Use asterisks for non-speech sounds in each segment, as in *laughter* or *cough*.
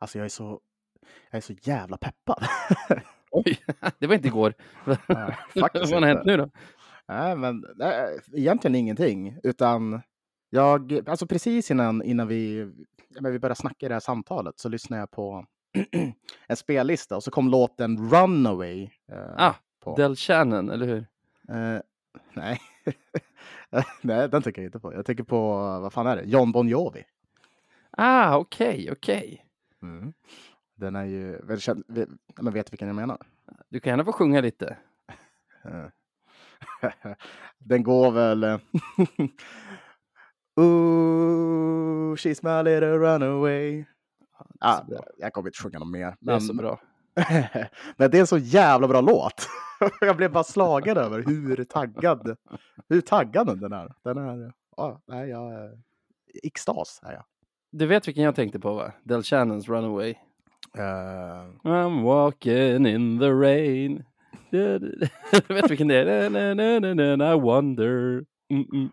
Alltså jag är så, jag är så jävla peppad. *laughs* Oj, *laughs* det var inte igår. *laughs* Nej, Vad har hänt nu då? Nej, men nej, egentligen ingenting, utan jag, alltså precis innan, innan vi, ja, men vi började snacka i det här samtalet så lyssnade jag på *clears throat* en spellista och så kom låten Runaway. eh, Ah, på. Del Shannon, eller hur? Eh, nej. nej, den tänker jag inte på. Jag tänker på, vad fan är det? John Bon Jovi. Ah, okej, okej. Mm. Den är ju, väl känd- vet, men vet vilken jag menar? Du kan gärna få sjunga lite. *laughs* Den går väl... eh, *laughs* Ooh, she's my little runaway. Ah, jag kommer inte sjunga något mer. Det är så bra. *laughs* men det är en så jävla bra låt. jag blev bara slagen över hur taggad, hur taggad den är. Den är, ja, nej, jag extas är jag. Du vet vilken jag tänkte på va? Del Shannons Runaway. Eh, I'm walking in the rain. Du *laughs* vet vilken det är? Na, na, na, na, I wonder. Mm, mm.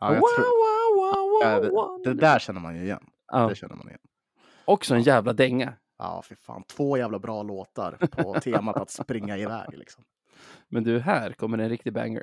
ja, jag Wow, tror, wow, wow, ja, wow, det, wonder. det där känner man ju igen. Ja, Det känner man igen. också en jävla dänga. Ja, fy fan. Två jävla bra låtar på *laughs* temat att springa iväg. Liksom. Men du, här kommer en riktig banger.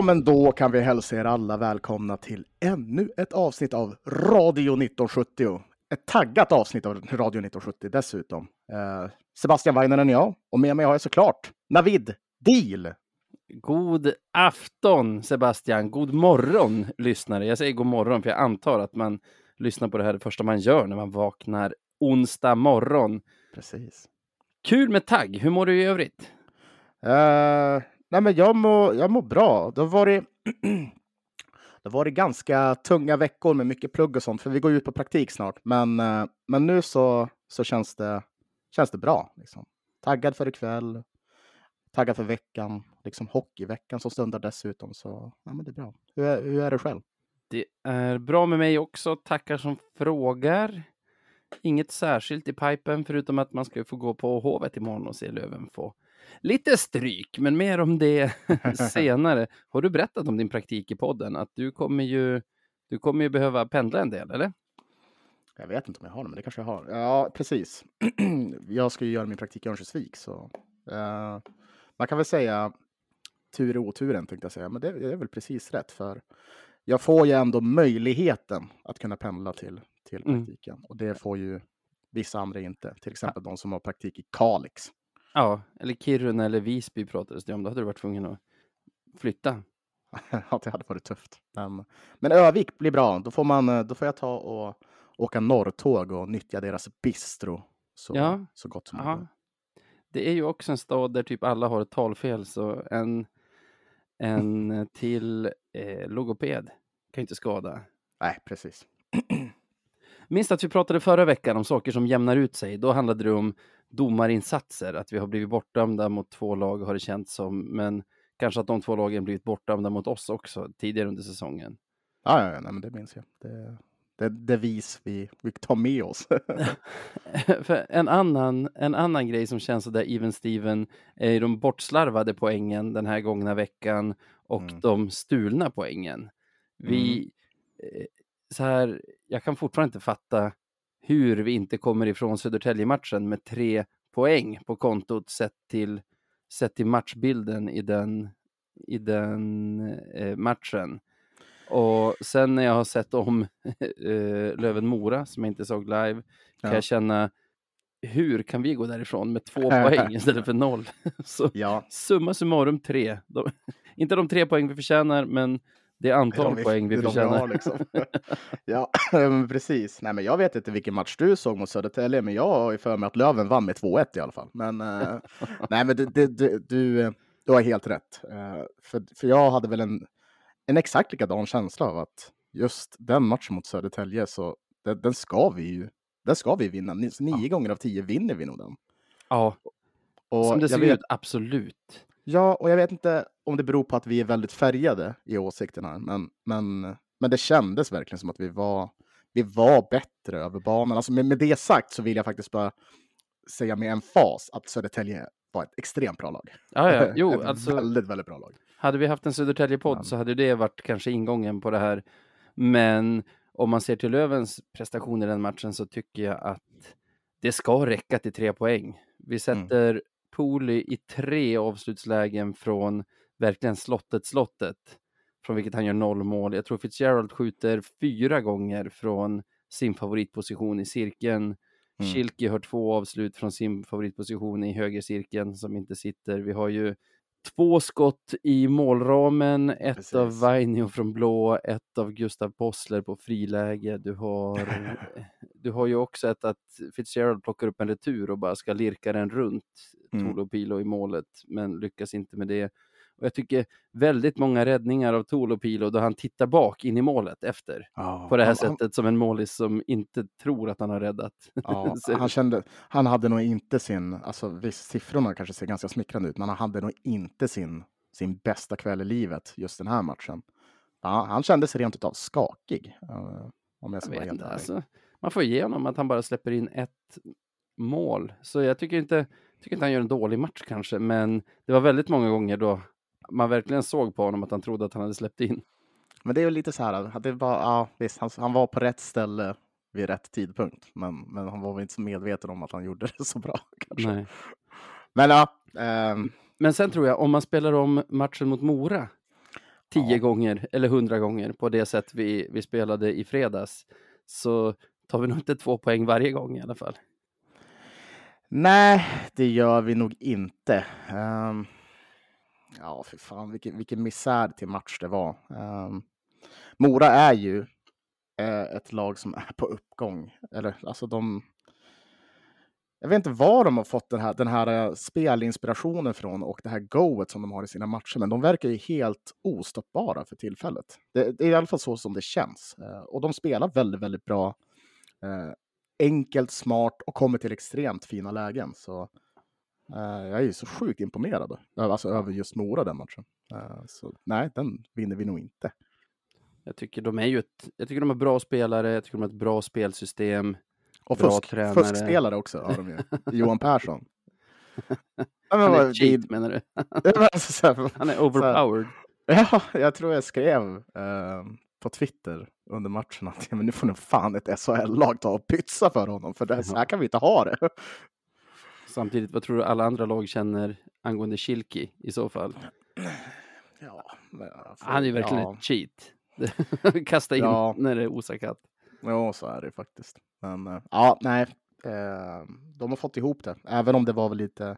Ja, men då kan vi hälsa er alla välkomna till ännu ett avsnitt av Radio 1970. Ett taggat avsnitt av Radio 1970 dessutom. Eh, Sebastian Weinen är jag och med mig har jag såklart Navid Deal. God afton Sebastian, god morgon lyssnare. Jag säger god morgon för jag antar att man lyssnar på det här det första man gör när man vaknar onsdag morgon. Precis. Kul med tagg, hur mår du i övrigt? Eh, nej, men jag mår, jag må bra. Det har varit *clears throat* det har varit ganska tunga veckor med mycket plugg och sånt, för vi går ut på praktik snart. Men, eh, men nu så, så känns, det, känns det bra. Liksom. Taggad för ikväll, taggad för veckan, liksom hockeyveckan som stundar dessutom. Så ja, men det är bra. Hur är, hur är det själv? Det är bra med mig också, tackar som frågar. Inget särskilt i pipen förutom att man ska få gå på Hovet imorgon och se Löven få lite stryk, men mer om det *laughs* *laughs* senare. Har du berättat om din praktik i podden? Att du kommer ju, du kommer ju behöva pendla en del, eller? Jag vet inte om jag har det, men det kanske jag har. Ja, precis. *clears throat* jag ska ju göra min praktik i Örnsköldsvik, så eh, man kan väl säga tur i oturen, tänkte jag säga. Men det, är väl precis rätt, för jag får ju ändå möjligheten att kunna pendla till, till Mm. praktiken. Och det får ju vissa andra inte, till exempel de som har praktik i Kalix. Ja, eller Kiruna eller Visby pratades det om. Då hade du varit tvungen att flytta. *laughs* ja, det hade varit tufft. Men, men Övik blir bra. Då får, man, eh, då får jag ta och åka norrtåg och nyttja deras bistro så, Ja. så gott som möjligt. Det är ju också en stad där typ alla har ett talfel, så en, en *laughs* till eh, logoped kan ju inte skada. Nej, precis. *clears throat* Minns att vi pratade förra veckan om saker som jämnar ut sig. Då handlade det om domarinsatser, att vi har blivit bortdömda mot två lag har det känts som, men kanske att de två lagen blivit bortdömda mot oss också tidigare under säsongen. Ja, ja, ja nej, men det minns jag. Det, det, det vis vi, vi tar med oss. *laughs* En annan, en annan grej som känns sådär even Steven är de bortslarvade poängen den här gångna veckan och Mm. de stulna poängen. Vi, eh, så här, jag kan fortfarande inte fatta hur vi inte kommer ifrån Södertälje-matchen med tre poäng på kontot sett till, sett till matchbilden i den, i den eh, matchen. Och sen när jag har sett om *laughs* eh, Löven-Mora, som jag inte såg live, kan Ja. jag känna hur kan vi gå därifrån med två *laughs* poäng istället för noll? *laughs* Så ja, summa summarum tre. De, inte de tre poäng vi förtjänar, men det antal de poäng vi förtjänar. har, liksom. *laughs* ja, *clears throat* precis. Nej, men jag vet inte vilken match du såg mot Södertälje, men jag har ju för mig att Löven vann med 2-1 i alla fall. Men, eh, *laughs* nej, men du, du, du, du, har helt rätt. Eh, för, för jag hade väl en, en exakt likadan känsla av att just den matchen mot Södertälje så den, den ska vi ju. Den ska vi vinna. Nio ja. gånger av tio vinner vi nog den. Ja, och som det ser ut, absolut. Ja, och jag vet inte om det beror på att vi är väldigt färgade i åsikterna, men, men, men det kändes verkligen som att vi var, vi var bättre över banan. Alltså med, med det sagt så vill jag faktiskt bara säga med en fas att Södertälje var ett extremt bra lag. Ja, ja. *laughs* Jo, alltså, väldigt, väldigt bra lag. Hade vi haft en Södertälje-podd så hade det varit kanske ingången på det här. Men om man ser till Lövens prestation i den matchen så tycker jag att det ska räcka till tre poäng. Vi mm. sätter mm. Poli i tre avslutslägen från verkligen slottet, slottet, från vilket han gör noll mål. Jag tror Fitzgerald skjuter fyra gånger från sin favoritposition i cirkeln. Mm. Schilke har två avslut från sin favoritposition i högercirkeln som inte sitter. Vi har ju två skott i målramen, ett Precis. av Vainio från blå, ett av Gustav Possler på friläge. Du har, *laughs* du har ju också ett att Fitzgerald plockar upp en retur och bara ska lirka den runt mm. Tolo Pilo i målet, men lyckas inte med det. Och jag tycker väldigt många räddningar av Tolo Pilo då han tittar bak in i målet efter. Ja, på det här han, sättet han, som en målis som inte tror att han har räddat. *laughs* Ja, han, kände, han hade nog inte sin, alltså visst siffrorna kanske ser ganska smickrande ut, men han hade nog inte sin, sin bästa kväll i livet just den här matchen. Ja, han kände sig rent utav skakig. Uh, om jag ska jag vara helt alltså, Man får ge honom att han bara släpper in ett mål. Så jag tycker inte, tycker inte han gör en dålig match kanske, men det var väldigt många gånger då man verkligen såg på honom att han trodde att han hade släppt in. Men det är ju lite så här, att det var, ja, visst, han, han, var på rätt ställe vid rätt tidpunkt, men, men han var väl inte så medveten om att han gjorde *laughs* det så bra. Kanske. Nej. Men ja. Ähm... Men sen tror jag, om man spelar om matchen mot Mora tio ja. gånger eller hundra gånger på det sätt vi, vi spelade i fredags, så tar vi nog inte två poäng varje gång i alla fall. Nej, det gör vi nog inte. Um... Ja, för fan vilken, vilken misär till match det var. Um, Mora är ju uh, ett lag som är på uppgång. Eller alltså de... Jag vet inte var de har fått den här, den här eh, spelinspirationen från och det här goet som de har i sina matcher, men de verkar ju helt ostoppbara för tillfället. Det, det är i alla fall så som det känns. Uh, och de spelar väldigt, väldigt bra. enkelt, smart och kommer till extremt fina lägen. Så jag är så sjukt imponerad alltså, över just Mora den matchen. Eh, så nej, den vinner vi nog inte. Jag tycker de är ju ett, jag tycker de är bra spelare, jag tycker de har ett bra spelsystem. Och bra fusk, tränare. fuskspelare också har de ju. *laughs* Johan Persson. Han är cheat det, menar du? *laughs* *laughs* Han är overpowered. ja, jag tror jag skrev eh, på Twitter under matchen att men nu får nog fan ett SHL-lag ta och pytsa för honom, för det, så här kan vi inte ha det. Samtidigt, vad tror du alla andra lag känner angående Kilki i så fall? *clears throat* Ja, för, Han är ju verkligen ja. ett cheat. *laughs* Kasta in ja. när det är osakat. Ja, så är det faktiskt. Men eh, ja, nej, eh, de har fått ihop det, även om det var väl lite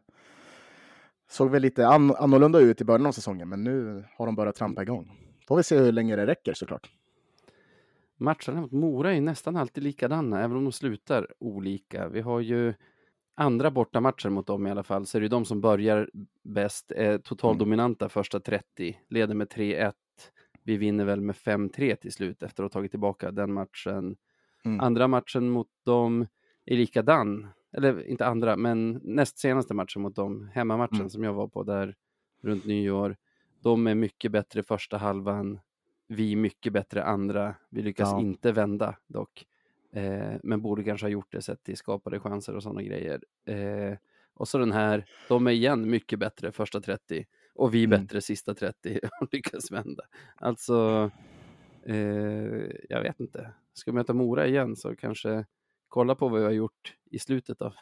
såg väl lite an annorlunda ut i början av säsongen, men nu har de börjat trampa igång. Får vi se hur länge det räcker såklart. Matcherna mot Mora är nästan alltid likadana, även om de slutar olika. Vi har ju andra bortamatcher mot dem i alla fall så är det de som börjar bäst, är totaldominanta mm. första 30, leder med 3-1. Vi vinner väl med 5-3 till slut efter att ha tagit tillbaka den matchen. Mm. Andra matchen mot dem är likadan, eller inte andra, men näst senaste matchen mot dem, hemmamatchen mm. som jag var på där runt nyår. De är mycket bättre första halvan, vi mycket bättre andra. Vi lyckas ja. inte vända dock. Eh, men borde kanske ha gjort det sett till skapade chanser och sådana grejer. Eh, och så den här, de är igen mycket bättre första 30 och vi mm. bättre sista 30 *laughs* och lyckas vända. Alltså, eh, jag vet inte. Ska vi möta Mora igen så kanske kolla på vad vi har gjort i slutet av,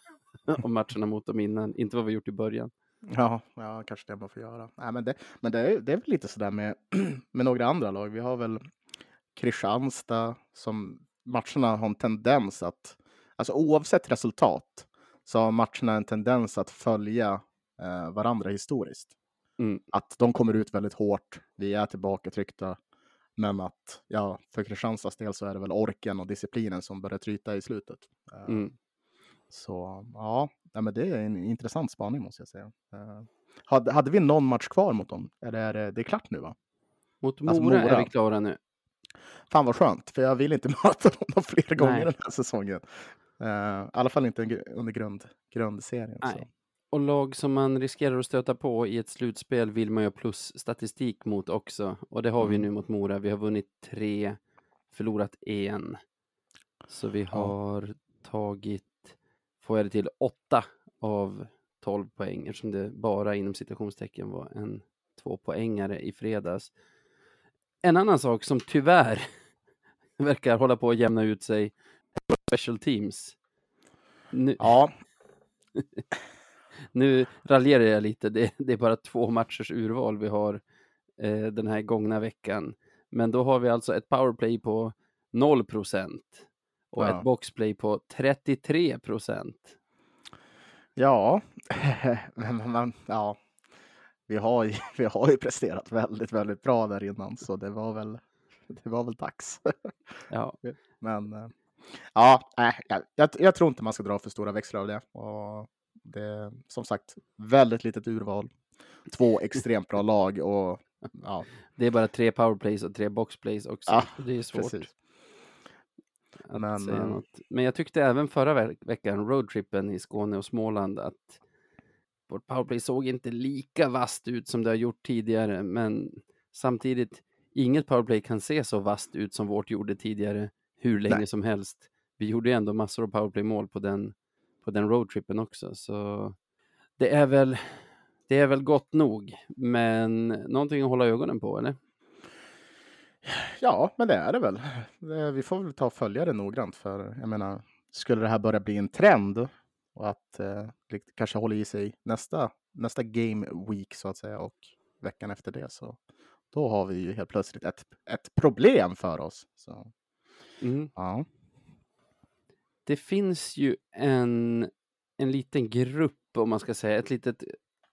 *laughs* av matcherna mot dem innan, inte vad vi har gjort i början. Ja, ja kanske det man får göra. Nej, men det, men det, är, det är väl lite sådär med, *clears throat* med några andra lag. Vi har väl Kristianstad som matcherna har en tendens att, alltså oavsett resultat, så har matcherna en tendens att följa eh, varandra historiskt. Mm. Att de kommer ut väldigt hårt, vi är tillbaka tryckta, men att ja, för Kristianstads del så är det väl orken och disciplinen som börjar tryta i slutet. Eh, mm. Så ja, men det är en intressant spaning måste jag säga. Uh, hade, hade vi någon match kvar mot dem? Eller är det, det är klart nu va? Mot Mora, Alltså, är Mora. vi klara nu. Fan vad skönt, för jag vill inte *laughs* möta dem fler gånger Nej. den här säsongen. Eh, I alla fall inte under grund, grundserien. Nej. Så. Och lag som man riskerar att stöta på i ett slutspel vill man ju ha plusstatistik mot också. Och det har vi Mm. nu mot Mora. Vi har vunnit tre, förlorat en. Så vi har tagit, får jag det till, åtta av 12 poäng eftersom det bara inom citationstecken var en tvåpoängare i fredags. En annan sak som tyvärr *laughs* verkar hålla på att jämna ut sig special teams. Nu, Ja, *laughs* nu raljerar jag lite, det, det är bara två matchers urval vi har eh, den här gångna veckan. Men då har vi alltså ett powerplay på 0% och Ja. ett boxplay på 33 ja. *laughs* men, men, ja. Vi har, ju, *laughs* vi har ju presterat väldigt, väldigt bra där innan, så det var väl, det var väl dags. *laughs* Ja, Men eh, ja, jag, jag, jag tror inte man ska dra för stora växlar av det. Och det är som sagt väldigt litet urval. Två *laughs* extremt bra lag och ja, det är bara tre powerplays och tre boxplays också. Ja, det är svårt precis. att Men, säga eh, något. Men jag tyckte även förra ve- veckan, roadtrippen i Skåne och Småland, att vårt powerplay såg inte lika vast ut som det har gjort tidigare, men samtidigt, inget powerplay kan se så vast ut som vårt gjorde tidigare hur länge Nej. som helst. Vi gjorde ju ändå massor av powerplay-mål på den, på den roadtrippen också, så det är väl det är väl gott nog, men någonting att hålla ögonen på, eller? Ja, men det är det väl. Det, vi får väl ta och följa det noggrant för jag menar, skulle det här börja bli en trend och att eh, kanske håller i sig nästa, nästa game week så att säga och veckan efter det så då har vi ju helt plötsligt ett, ett problem för oss. Så, Mm. ja. Det finns ju en, en liten grupp, om man ska säga, ett litet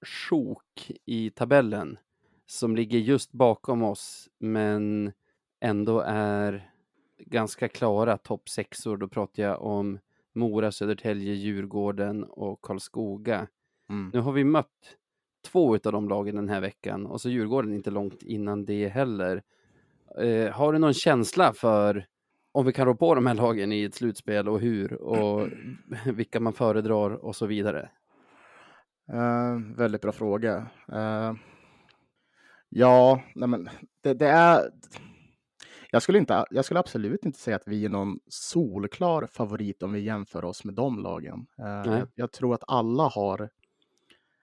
sjok i tabellen som ligger just bakom oss, men ändå är ganska klara topp sexor. Då pratar jag om Mora, Södertälje, Djurgården och Karlskoga. Mm. Nu har vi mött två av de lagen den här veckan och så Djurgården inte långt innan det heller. Eh, har du någon känsla för om vi kan rå på de här lagen i ett slutspel och hur och *clears throat* vilka man föredrar och så vidare? Eh, väldigt bra fråga. Eh, ja, nej men det, det är. Jag skulle, inte, jag skulle absolut inte säga att vi är någon solklar favorit om vi jämför oss med de lagen. Nej. jag, jag tror att alla har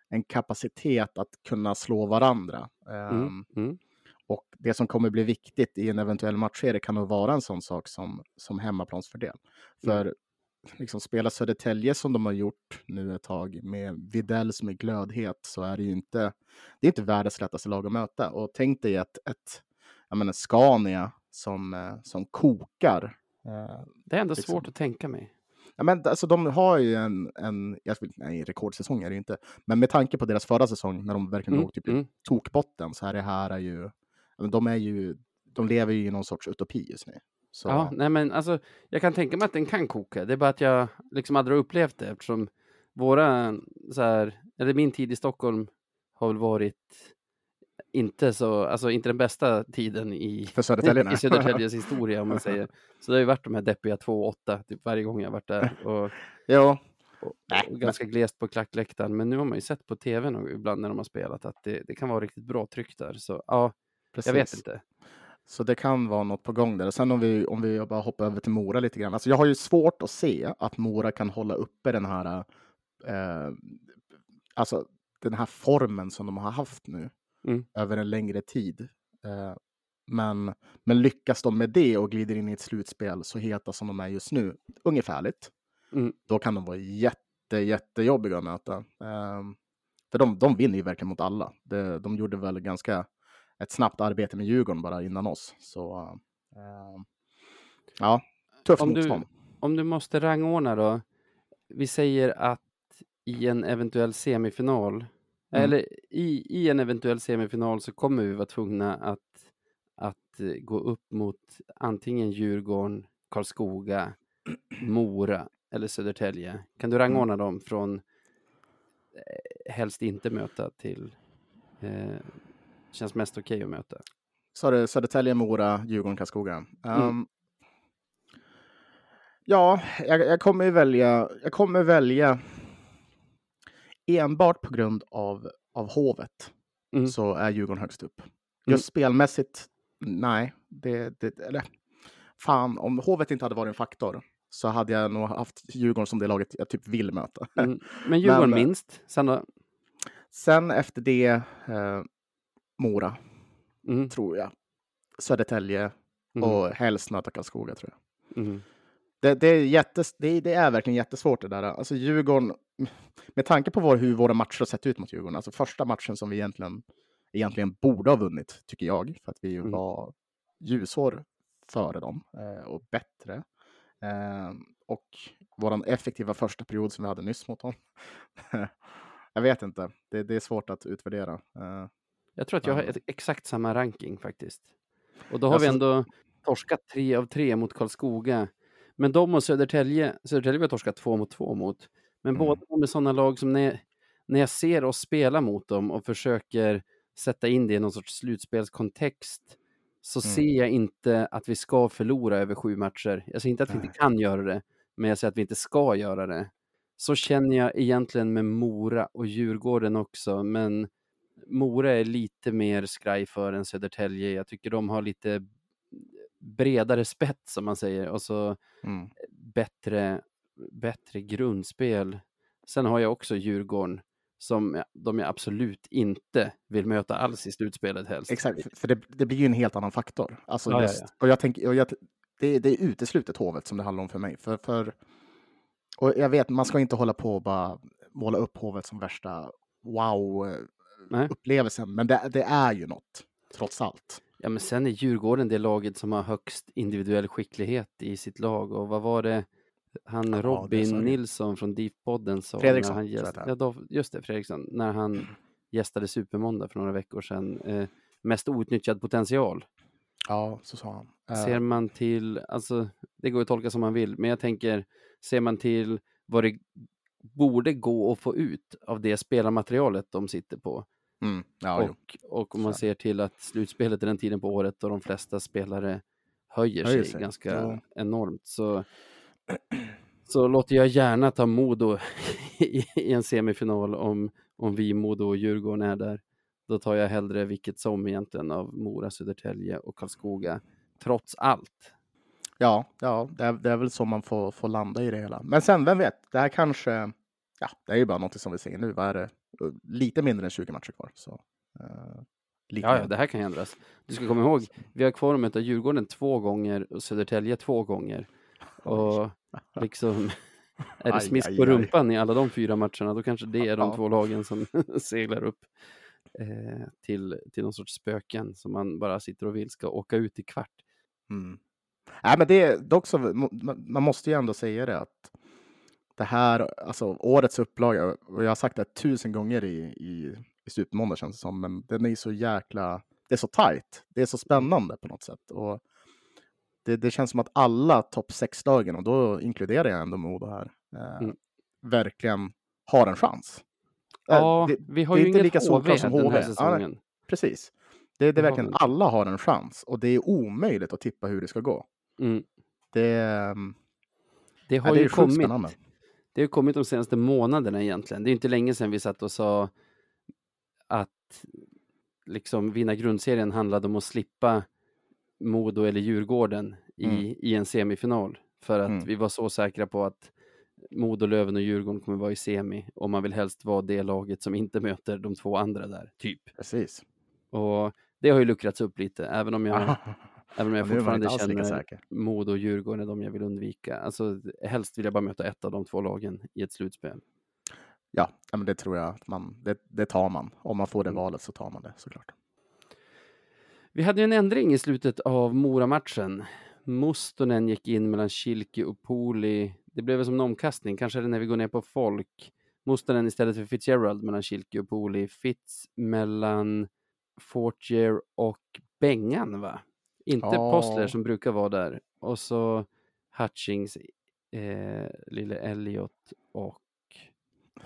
en kapacitet att kunna slå varandra. Mm, mm, Och det som kommer bli viktigt i en eventuell matchserie kan nog vara en sån sak som, som hemmaplansfördel. För liksom spela Södertälje som de har gjort nu ett tag med Videll som är glödhet så är det ju inte, det är inte världens lättaste lag att möta. Och tänk dig ett, ett jag menar Scania som, eh, som kokar. Eh, Det är ändå Liksom. svårt att tänka mig. Ja, men alltså, de har ju en, en jag vill, nej, rekordsäsong är det ju inte, men med tanke på deras förra säsong när de verkligen Mm, låg typ mm. tokbotten så är det här är ju, de är ju, de lever ju i någon sorts utopi just nu. Så, Ja, nej men alltså, jag kan tänka mig att den kan koka. Det är bara att jag liksom aldrig upplevt det eftersom våra, så här, eller min tid i Stockholm har väl varit inte så, alltså inte den bästa tiden i, för Södertälje. i. Södertäljes historia om man säger. Så det har ju varit de här deppiga 2-8 typ varje gång jag varit där och, *laughs* ja, och, och ganska glest på klackläktaren. Men nu har man ju sett på tv ibland när de har spelat att det, det kan vara riktigt bra tryck där. Så ja, precis. jag vet inte. Så det kan vara något på gång där. Sen om vi, om vi bara hoppar över till Mora lite grann. Alltså jag har ju svårt att se att Mora kan hålla uppe den här, eh, alltså den här formen som de har haft nu Mm. över en längre tid. Eh, men, men lyckas de med det och glider in i ett slutspel så heta som de är just nu, ungefärligt, Mm. då kan de vara jätte, jättejobbiga att möta. Eh, för de, de vinner ju verkligen mot alla. De, de gjorde väl ganska ett snabbt arbete med Djurgården bara innan oss. Så eh, ja, tufft Om du- motstånd. Om du måste rangordna då. Vi säger att i en eventuell semifinal, Mm. eller i, i en eventuell semifinal så kommer vi vara tvungna att, att eh, gå upp mot antingen Djurgården, Karlskoga, Mora eller Södertälje. Kan du rangordna dem från eh, helst inte möta till eh, känns mest okej att möta? sa du Södertälje, Mora, Djurgården, Karlskoga. Um, Mm. Ja, jag, jag kommer välja. Jag kommer välja enbart på grund av, av hovet Mm. så är Djurgården högst upp. Just spelmässigt, nej. Det, det, eller, fan, om hovet inte hade varit en faktor så hade jag nog haft Djurgården som det laget jag typ vill möta. *laughs* Mm. Men Djurgården Men- minst. Sen då? Sen efter det, eh, Mora, Mm. tror jag. Södertälje Mm. och helst möta Karlskoga, tror jag. Det, det, är jättes, det, det är verkligen jättesvårt det där. Alltså Djurgården, med tanke på vår, hur våra matcher har sett ut mot Djurgården, alltså första matchen som vi egentligen, egentligen borde ha vunnit, tycker jag, för att vi Mm. var ljusår före dem eh, och bättre. Eh, och vår effektiva första period som vi hade nyss mot dem. *laughs* jag vet inte, det, det är svårt att utvärdera. Eh, Jag tror att jag har exakt samma ranking faktiskt. Och då har vi Alltså- ändå torskat tre av tre mot Karlskoga. Men de och Södertälje, Södertälje har torskat två mot två mot. Men Mm. båda de är sådana lag som när, när jag ser oss spela mot dem och försöker sätta in det i någon sorts slutspelskontext så Mm. ser jag inte att vi ska förlora över sju matcher. Jag säger inte att vi inte kan göra det, men jag säger att vi inte ska göra det. Så känner jag egentligen med Mora och Djurgården också, men Mora är lite mer skraj för än Södertälje. Jag tycker de har lite bredare spets som man säger och så mm. bättre, bättre grundspel. Sen har jag också Djurgården som de jag absolut inte vill möta alls i slutspelet helst. Exakt, för- det, det blir ju en helt annan faktor. Alltså Ja, ja, just, ja. Och jag tänker, och jag, det, det är uteslutet hovet som det handlar om för mig. För, för, och jag vet, man ska inte hålla på och bara måla upp hovet som värsta wow-upplevelsen. Men det, det är ju något, trots allt. Ja, men sen är Djurgården det laget som har högst individuell skicklighet i sitt lag. Och vad var det han det Robin du. Nilsson från Deep-podden sa? Fredriksson, när han gäst... det ja, då, Just det, Fredriksson. När han *clears throat* gästade Supermåndag för några veckor sedan. Eh, mest outnyttjad potential. Ja, så sa han. Eh, Ser man till, alltså det går att tolka som man vill, men jag tänker, ser man till vad det borde gå att få ut av det spelarmaterialet de sitter på. Mm, ja, och, och om man ser till att slutspelet är den tiden på året då de flesta spelare höjer, Höjer sig, sig, ganska ja. enormt så, så låter jag gärna ta Modo *laughs* i, i en semifinal om, om vi, Modo och Djurgården är där. Då tar jag hellre vilket som egentligen av Mora, Södertälje och Karlskoga. Trots allt. Ja, ja det, är, det är väl så man får, får landa i det hela. Men sen, vem vet? Det här kanske... Ja, det är ju bara något som vi säger nu. Vad är det? Lite mindre än 20 matcher kvar. Så, eh, Ja, ja, det här kan ändras. Du ska komma ihåg, vi har kvar att möta Djurgården två gånger och Södertälje två gånger. *laughs* Och liksom, *laughs* är det smisk aj, på aj. rumpan i alla de fyra matcherna, då kanske det är de Ja. två lagen som *laughs* seglar upp eh, till, till någon sorts spöken som man bara sitter och vill ska åka ut i kvart. Mm. Nej, men det är dock så, man man måste ju ändå säga det att det här, alltså årets upplaga, och jag har sagt det tusen gånger i, i, i Supermåndag känns det som, men den är så jäkla, det är så tajt, det är så spännande på något sätt. Och det, det känns som att alla topp sex-lagen, och då inkluderar jag ändå Modo här, eh, Mm. verkligen har en chans. Eh, Ja, det, vi har det är ju inte inget lika HV som den här HV. Ja, säsongen. precis. Det, det är Det verkligen, inte. alla har en chans och det är omöjligt att tippa hur det ska gå. Mm. Det, ehm, Det ja, har det är ju sjukt kommit spännande. Det har kommit de senaste månaderna egentligen. Det är inte länge sedan vi satt och sa att liksom vinna grundserien handlade om att slippa Modo eller Djurgården i, Mm. i en semifinal. För att Mm. vi var så säkra på att Modo, Löven och Djurgården kommer vara i semi och man vill helst vara det laget som inte möter de två andra där, typ. Precis. Och det har ju luckrats upp lite, även om jag, *laughs* även om jag man fortfarande känner. Modo och Djurgården är de jag vill undvika. Alltså helst vill jag bara möta ett av de två lagen i ett slutspel. Ja, ja, men det tror jag att man, det, det tar man. Om man får det Mm. valet så tar man det såklart. Vi hade ju en ändring i slutet av Mora-matchen. Mustonen gick in mellan Kilki och Poli. Det blev väl som en omkastning, kanske är det när vi går ner på folk. Mustonen istället för Fitzgerald mellan Kilki och Poli. Fitz mellan Fortier och Bengan, va? Inte Ja. Postler som brukar vara där. Och så Hutchings, eh, lille Elliot och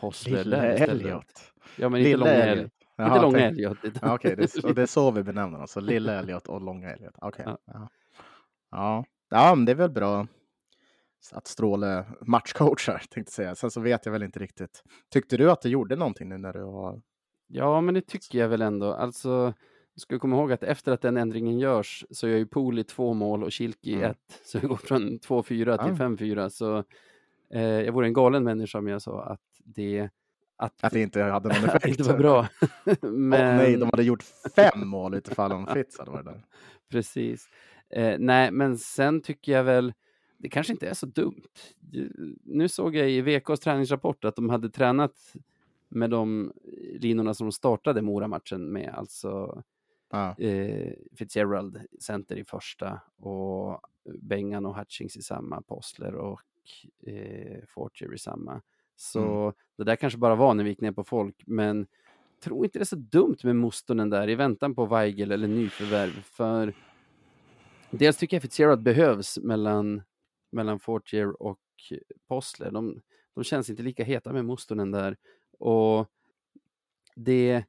Postler Lille där istället. Elliot. Ja, men inte långa Elliot. Jaha, inte långa tänk- Elliot. utan- Okej, det, är- och det är så vi benämner dem. Så lilla Elliot och långa Elliot. Okej. Ja. Ja. Ja. ja, men det är väl bra att Stråle matchcoachar, tänkte säga. Sen så vet jag väl inte riktigt. Tyckte du att det gjorde någonting nu när du var... Ja, men det tycker jag väl ändå. Alltså, ska komma ihåg att efter att den ändringen görs så gör ju Poli två mål och Kilki Mm. ett. Så det går från 2-4 till Ja. 5-4. Så eh, jag vore en galen människa om jag sa att det, att, Att det inte hade någon *laughs* effekt? det inte var bra. men, Åh, nej, de hade gjort fem mål utifall om Fitz hade varit där. *laughs* Precis. Eh, nej, men sen tycker jag väl, det kanske inte är så dumt. Nu såg jag i VKs träningsrapport att de hade tränat med de linorna som de startade Mora-matchen med, alltså Ja. eh, Fitzgerald center i första och Bengan och Hutchings i samma, Postler och eh, Fortier i samma. Så det där kanske bara var när vi gick ner på folk, men tror inte det är så dumt med Mustonen där i väntan på Weigel eller nyförvärv, för dels tycker jag Fitzgerald behövs mellan, mellan Fortier och Postler. De, de känns inte lika heta med Mustonen där. Och det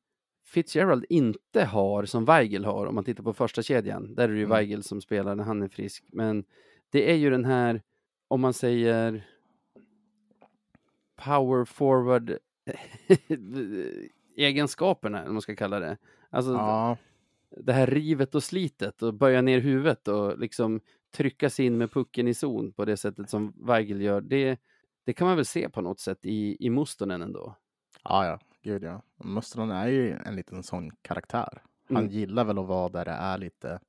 Fitzgerald inte har som Weigel har, om man tittar på första kedjan, där är det ju Mm. Weigel som spelar när han är frisk, men det är ju den här, om man säger power forward *laughs* egenskaperna, vad man ska kalla det. Alltså Ja. det här rivet och slitet och böja ner huvudet och liksom trycka sig in med pucken i zon på det sättet som Weigel gör, det, det kan man väl se på något sätt i, i Mustonen ändå. Ja, ja, gud ja. Mustonen är ju en liten sån karaktär. Han Mm. gillar väl att vara där det är lite,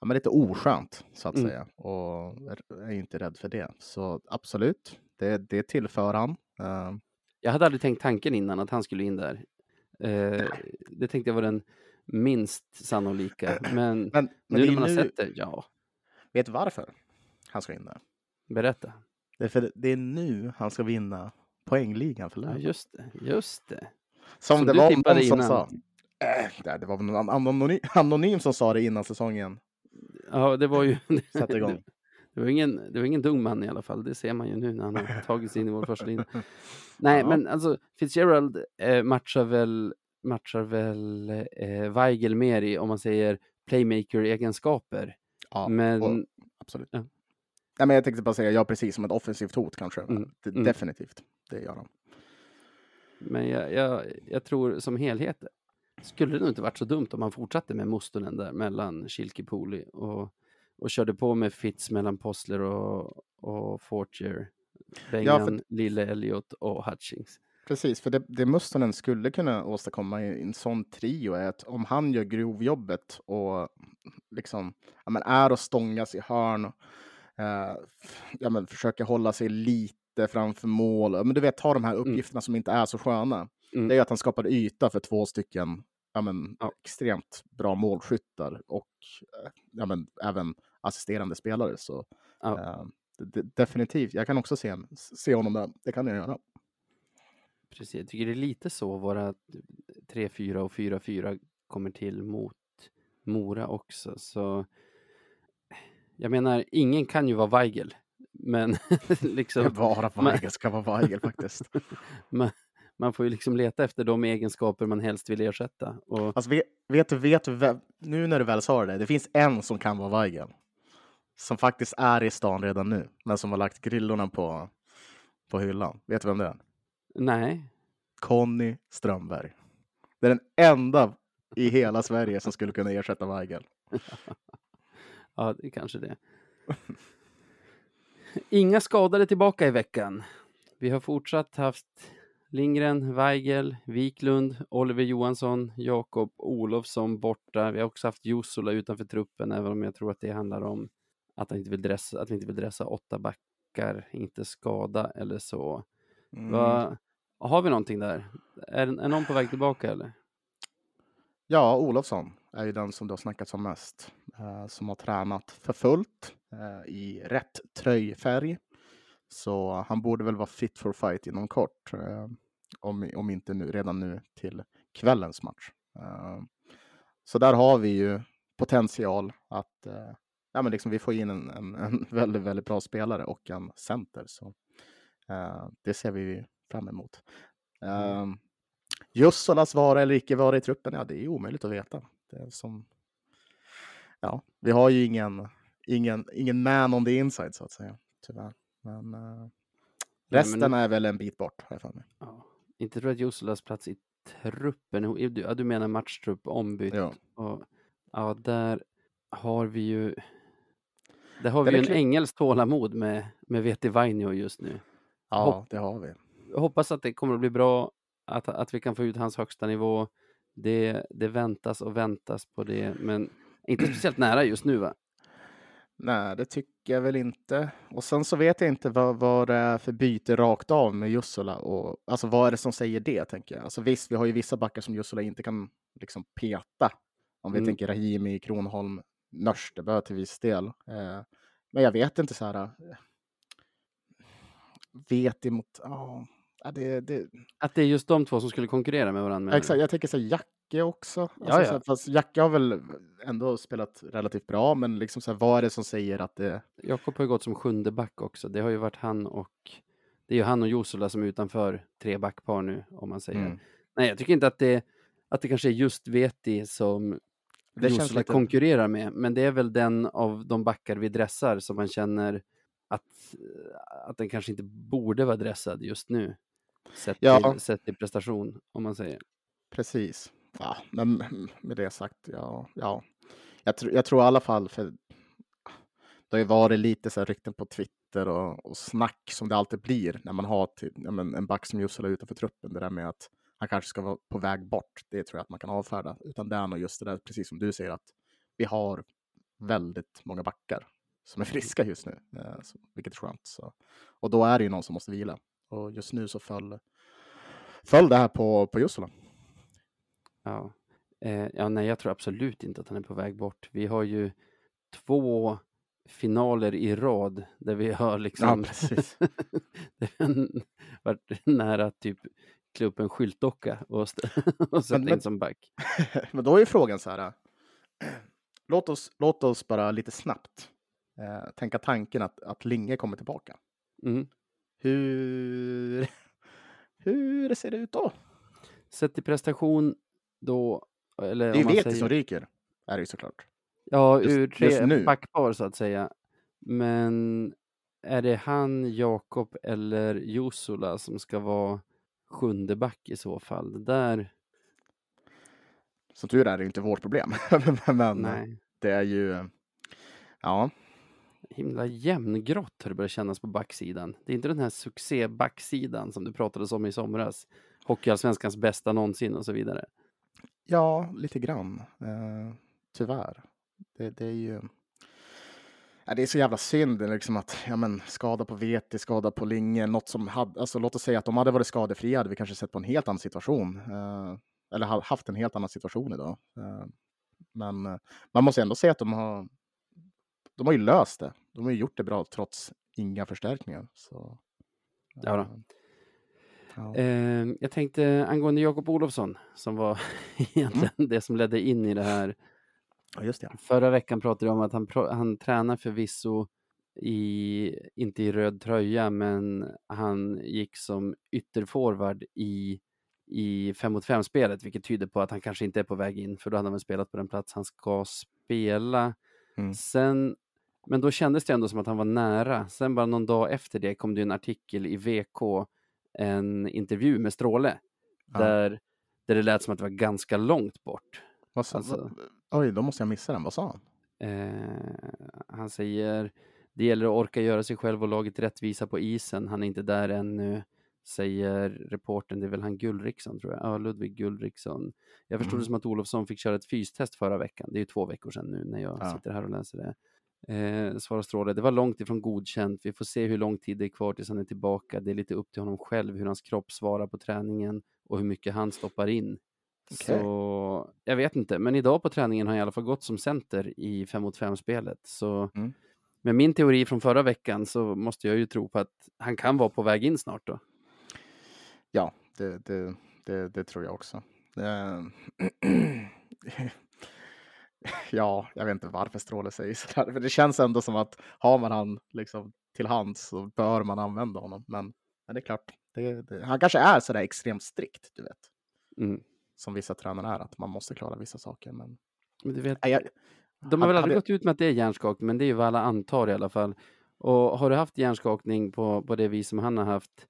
ja, men lite oskönt så att Mm. säga. Och är inte rädd för det. Så absolut, det, det tillför han. Eh, Jag hade aldrig tänkt tanken innan att han skulle in där. Eh, det tänkte jag var den minst sannolika, *clears throat* men, men men nu när är man har sett det, ja, vet varför han ska in där? berätta. Det är för det är nu han ska vinna poängligan för Löven. just det, just det. Som som det du var någon som innan. sa. Äh, det var någon anonym, anonym som sa det innan säsongen Ja, det var ju... *laughs* satte igång. Det, det, var ingen, det var ingen dum man i alla fall, det ser man ju nu när han har *laughs* tagit sig in i vår första linje. Nej, Ja. men alltså Fitzgerald eh, matchar väl, matchar väl eh, Weigel mer i, om man säger, playmaker-egenskaper. Ja, men och, absolut. Ja. Nej, men jag tänkte bara säga, ja precis som ett offensivt hot kanske. Mm, Det, mm. Definitivt, det gör han. Men jag, jag, jag tror som helhet skulle det nog inte varit så dumt om man fortsatte med Mustonen där mellan Kilkipoli och, och körde på med Fitz mellan Postler och, och Fortier, Bengan, Lille Elliot och Hutchings. Precis, för det, det Mustonen skulle kunna åstadkomma i en sån trio är att om han gör grovjobbet och liksom ja, men är och stångas i hörn, eh, ja, men försöker hålla sig lite framför mål, men du vet, ta de här uppgifterna som inte är så sköna. Mm. Det är ju att han skapar yta för två stycken ja, men, Ja. extremt bra målskyttar och eh, ja, men, även assisterande spelare. Så Ja. eh, det, definitivt, jag kan också se, en- se honom där. Det kan jag göra. Precis, jag tycker det är lite så våra 3-4 och 4-4 kommer till mot Mora också. Så jag menar, ingen kan ju vara Weigel, men *laughs* liksom, *laughs* Bara Weigel ska vara Weigel faktiskt. *laughs* man, man får ju liksom leta efter de egenskaper man helst vill ersätta. Och Alltså, vet, vet du, vet nu när du väl sa det, det finns en som kan vara Weigel. Som faktiskt är i stan redan nu, men som har lagt grillorna på, på hyllan. Vet du vem det är? nej, Conny Strömberg. Det är den enda i hela Sverige som skulle kunna ersätta Weigel. Ja, det är kanske det. Inga skadade tillbaka i veckan. Vi har fortsatt haft Lindgren, Weigel, Wiklund, Oliver Johansson, Jakob Olofsson borta. Vi har också haft Jussola utanför truppen, även om jag tror att det handlar om att, han inte vill dressa, att vi inte vill dressa åtta backar, inte skada eller så. Mm. Va, har vi någonting där? Är, är någon på väg tillbaka eller? Ja, Olofsson är ju den som det har snackats om mest. Eh, som har tränat för fullt eh, i rätt tröjfärg. Så han borde väl vara fit for fight inom kort. Eh, om, om inte nu, redan nu till kvällens match. Så där har vi ju potential att ja, men liksom vi får in en, en, en *laughs* väldigt, väldigt bra spelare och en center. Så det ser vi fram emot. Eh, Jussolas vara eller icke vara i truppen, ja det är omöjligt att veta. Det är som, ja, vi har ju ingen, ingen, ingen man on the inside så att säga, tyvärr. Men uh, resten Nej, men... är väl en bit bort, har jag för mig. Ja. Inte tror att Jussolas plats i truppen, du, ja, du menar matchtrupp ombytt? Ja. Och, ja, där har vi ju där har vi ju en engelsk tålamod med, med Veti Vainio just nu. Ja, Hopp det har vi. Hoppas att det kommer att bli bra, att, att vi kan få ut hans högsta nivå. Det, det väntas och väntas på det, men inte speciellt nära just nu va? Nej, det tycker jag väl inte. Och sen så vet jag inte vad, vad det är för byte rakt av med Jussula. Och, alltså vad är det som säger det, tänker jag. Alltså visst, vi har ju vissa backar som Jussula inte kan liksom peta. Om vi mm. tänker Rahimi, Kronholm, Nörstebö till viss del. Eh, men jag vet inte så här. Eh, vet emot... Oh, det, det... Att det är just de två som skulle konkurrera med varandra? Exakt, jag tänker så här, Jacke också. Alltså, ja, ja. Så här, fast Jacke har väl ändå spelat relativt bra, men liksom så här, vad är det som säger att det... Jakob har ju gått som sjunde back också. Det har ju varit han och... Det är ju han och Josula som är utanför tre backpar nu, om man säger. Mm. Nej, jag tycker inte att det, att det kanske är just Veti som det Josela lite... konkurrerar med, men det är väl den av de backar vi dressar som man känner att, att den kanske inte borde vara dressad just nu. Sett, ja. till, sett till prestation, om man säger. Precis. Ja, men med det sagt, ja. ja. Jag, tr jag tror i alla fall, för det har ju varit lite så här rykten på Twitter och, och snack som det alltid blir när man har till, ja, men en back som Jussela utanför truppen. Det där med att han kanske ska vara på väg bort. Det tror jag att man kan avfärda. Utan det är nog just det där, precis som du säger, att vi har väldigt många backar som är *laughs* friska just nu, eh, vilket är skönt. Så. Och då är det ju någon som måste vila. Och just nu så föll, föll det här på, på Jussula. Ja. Eh, ja, nej, jag tror absolut inte att han är på väg bort. Vi har ju två finaler i rad där vi har liksom ja, *laughs* varit nära typ klä upp en skyltdocka och, *laughs* och sätta in som back. *laughs* men då är frågan så här. Låt oss, låt oss bara lite snabbt eh, tänka tanken att, att Linge kommer tillbaka. Mm. Hur, *laughs* hur ser det ut då? Sett i prestation då, eller Det är Veti säger... som ryker, är det ju såklart. Ja, just, ur tre backpar så att säga. Men är det han, Jakob eller Jusula som ska vara sjunde back i så fall. Det där... Som tur är det inte vårt problem. *laughs* Men Nej. det är ju, ja. Himla jämngrått har det börjat kännas på backsidan. Det är inte den här succébacksidan som du pratade om i somras. Hockeyallsvenskans bästa någonsin och så vidare. Ja, lite grann. Eh, tyvärr. Det, det är ju Ja, det är så jävla synd liksom att ja, men, skada på Veti, skada på Linge, något som hade, alltså, låt oss säga att de hade varit skadefria hade vi kanske sett på en helt annan situation. Eh, eller haft en helt annan situation idag. Eh, men eh, man måste ändå säga att de har, de har ju löst det. De har ju gjort det bra trots inga förstärkningar. Så, ja, då. Ja. Eh, jag tänkte angående Jakob Olofsson som var *laughs* egentligen mm. det som ledde in i det här Ja, just det. Förra veckan pratade jag om att han, han tränar förvisso i, inte i röd tröja, men han gick som ytterforward i, i 5 mot 5-spelet, vilket tyder på att han kanske inte är på väg in, för då hade han väl spelat på den plats han ska spela. Mm. Sen, men då kändes det ändå som att han var nära. Sen bara någon dag efter det kom det en artikel i VK, en intervju med Stråle, ja. där, där det lät som att det var ganska långt bort. Vad sa, alltså, oj, då måste jag missa den. Vad sa han? Eh, han säger det gäller att orka göra sig själv och laget rättvisa på isen. Han är inte där ännu, säger reporten. Det är väl han Gulriksson tror jag. Ja, Ludvig Gulriksson. Jag förstod mm. det som att Olofsson fick köra ett fystest förra veckan. Det är ju två veckor sedan nu när jag ja. sitter här och läser det. Eh, svarar Stråle, det var långt ifrån godkänt. Vi får se hur lång tid det är kvar tills han är tillbaka. Det är lite upp till honom själv hur hans kropp svarar på träningen och hur mycket han stoppar in. Okay. Så jag vet inte, men idag på träningen har jag i alla fall gått som center i 5 mot 5-spelet. Så mm. med min teori från förra veckan så måste jag ju tro på att han kan vara på väg in snart då. Ja, det, det, det, det tror jag också. *clears throat* ja, jag vet inte varför Stråle säger sådär, för det känns ändå som att har man han liksom till hands så bör man använda honom. Men, men det är klart, det, det, han kanske är sådär extremt strikt, du vet. Mm. som vissa tränare är, att man måste klara vissa saker. Men Men du vet, jag, de har väl aldrig gått ut med att det är hjärnskakning, men det är ju vad alla antar i alla fall. Och har du haft hjärnskakning på, på det vis som han har haft,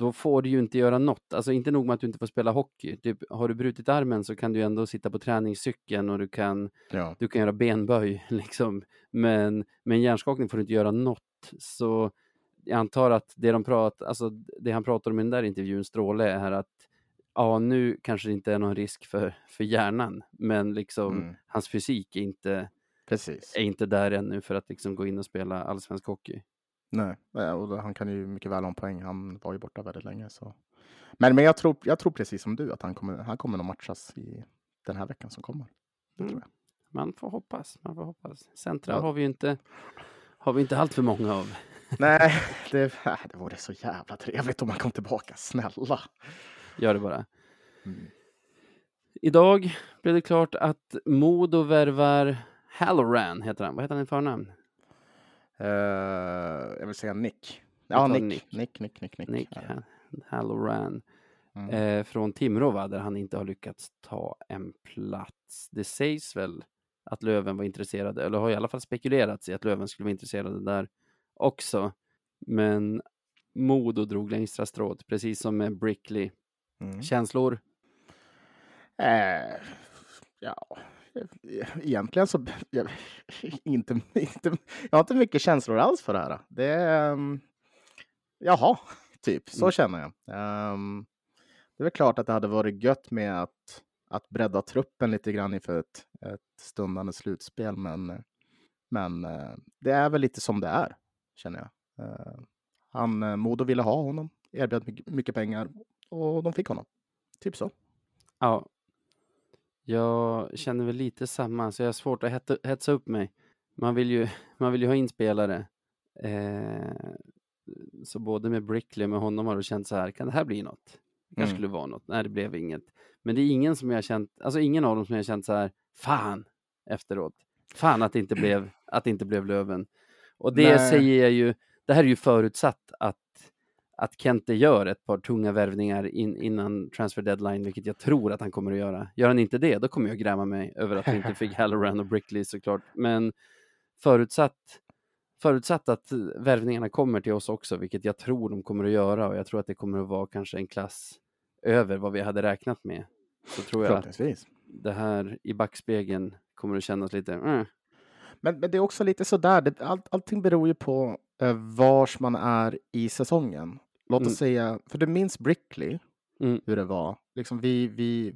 då får du ju inte göra något. Alltså inte nog med att du inte får spela hockey. Typ, har du brutit armen så kan du ändå sitta på träningscykeln och du kan, ja. du kan göra benböj. *laughs* Liksom. Men med en hjärnskakning får du inte göra något. Så jag antar att det, de prat, alltså det han pratar om i den där intervjun, Stråle, är att ja, nu kanske det inte är någon risk för, för hjärnan, men liksom Mm. hans fysik är inte, Precis. är inte där ännu för att liksom gå in och spela allsvensk hockey. Nej, och han kan ju mycket väl ha en poäng. Han var ju borta väldigt länge. Så. Men, men jag, tror, jag tror precis som du att han kommer, han kommer att matchas i den här veckan som kommer. Mm. Man får hoppas, man får hoppas. Centra Ja. har vi ju inte, har vi inte allt för många av. Nej, *laughs* det, äh, det vore så jävla trevligt om han kom tillbaka. Snälla. Gör det bara. Mm. Idag blev det klart att Modo värvar Halloran, heter han. Vad heter han i förnamn? Eh, jag vill säga Nick. Ja, Nick. Nick. Nick, Nick, Nick, Nick. Nick Ja. Halloran. Mm. Eh, från Timrå, va, där han inte har lyckats ta en plats. Det sägs väl att Löven var intresserade, eller har i alla fall spekulerats i att Löven skulle vara intresserade där också. Men Modo drog längsta strået, precis som med Brickley. Mm. Känslor? Eh, ja, egentligen så... Jag, inte, inte, jag har inte mycket känslor alls för det här. Det är... Um, jaha, typ. Så Mm. känner jag. Ehm, det är väl klart att det hade varit gött med att, att bredda truppen lite grann inför ett, ett stundande slutspel. Men, men eh, det är väl lite som det är, känner jag. Eh, han, eh, Modo ville ha honom, erbjöd mycket, mycket pengar och de fick honom. Typ så. Ja. Jag känner väl lite samma, så jag har svårt att hetta- hetsa upp mig. Man vill ju, *laughs* man vill ju ha in spelare. Eh, så både med Brickley och med honom har det känts så här, kan det här bli något? Det kanske Mm. skulle vara något. Nej, det blev inget. Men det är ingen som jag känt, alltså ingen av dem som jag har känt så här, fan, efteråt. Fan att det inte blev, att det inte blev Löven. Och det Nej. säger jag ju, det här är ju förutsatt att att Kente gör ett par tunga värvningar in, innan transfer deadline, vilket jag tror att han kommer att göra. Gör han inte det, då kommer jag gräma mig över att vi inte fick *laughs* Halloran och Brickley såklart. Men förutsatt, förutsatt att värvningarna kommer till oss också, vilket jag tror de kommer att göra och jag tror att det kommer att vara kanske en klass över vad vi hade räknat med. Så tror jag att det här i backspegeln kommer att kännas lite, mm, Men, men det är också lite sådär, det, all, allting beror ju på eh, vars man är i säsongen. Låt oss Mm. säga, för du minns Brickley, Mm. hur det var. Liksom vi, vi,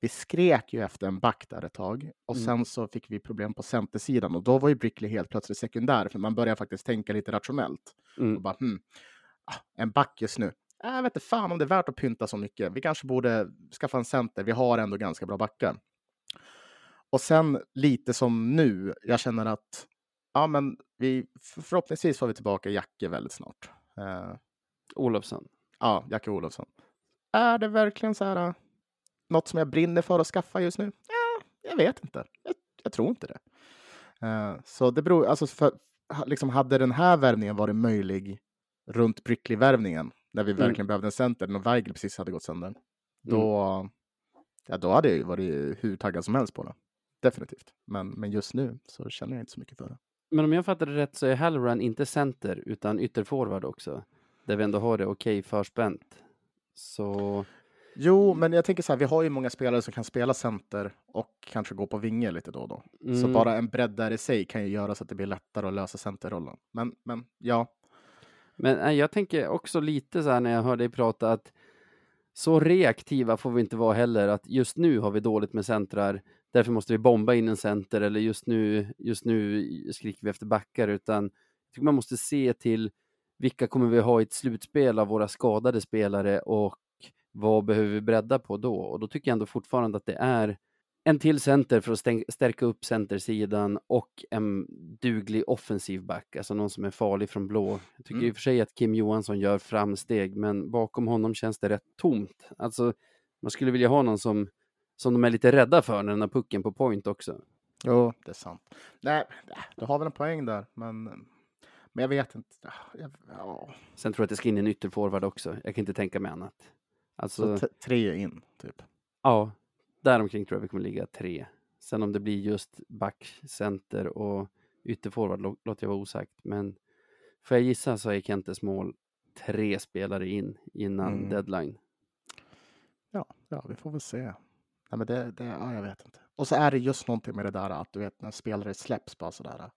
vi skrek ju efter en back där ett tag och Mm. sen så fick vi problem på centersidan och då var ju Brickley helt plötsligt sekundär för man började faktiskt tänka lite rationellt. Och Mm. bara, hmm, ah, en back just nu. Äh, Jag vet inte fan om det är värt att pynta så mycket. Vi kanske borde skaffa en center. Vi har ändå ganska bra backar. Och sen lite som nu, jag känner att ja, men vi, förhoppningsvis får vi tillbaka Jacke väldigt snart. Eh, Olofsson. ja, Jacke Olofsson. Är det verkligen så här, uh, något som jag brinner för att skaffa just nu? Ja, jag vet inte. Jag, jag tror inte det. Eh, så det beror, alltså för, liksom hade den här värvningen varit möjlig runt Brickley-värvningen, när vi Mm. verkligen behövde en center, när Weigel precis hade gått sönder, då, ja, då hade jag ju varit hur taggad som helst på det. Definitivt. Men, men just nu så känner jag inte så mycket för det. Men om jag fattar det rätt så är Halloran inte center utan ytterforward också. Där vi ändå har det okej förspänt. Så Jo, men jag tänker så här, vi har ju många spelare som kan spela center och kanske gå på vinge lite då och då. Så Mm. bara en bredd där i sig kan ju göra så att det blir lättare att lösa centerrollen. Men, men ja, Men nej, jag tänker också lite så här när jag hör dig prata att så reaktiva får vi inte vara heller att just nu har vi dåligt med centrar, därför måste vi bomba in en center eller just nu, just nu skriker vi efter backar utan jag tycker man måste se till vilka kommer vi ha i ett slutspel av våra skadade spelare och vad behöver vi bredda på då? Och då tycker jag ändå fortfarande att det är en till center för att stärka upp centersidan och en duglig offensiv back, alltså någon som är farlig från blå. Jag tycker Mm. i och för sig att Kim Johansson gör framsteg, men bakom honom känns det rätt tomt. Alltså, man skulle vilja ha någon som, som de är lite rädda för när den har pucken på point också. jo, det är sant. Nej, du har väl en poäng där, men, men jag vet inte. Jag, ja. Sen tror jag att det ska in en ytterforward också. Jag kan inte tänka mig annat. Så Alltså, t- tre in, typ. Ja, däromkring tror jag vi kommer ligga tre. Sen om det blir just back, center och ytterforward lå- låter jag vara osagt. Men får jag gissa så är Kentes mål tre spelare in innan Mm. deadline. Ja, ja, vi får väl se. Nej, men det, det, ja, jag vet inte. Och så är det just någonting med det där att du vet när spelare släpps bara sådär.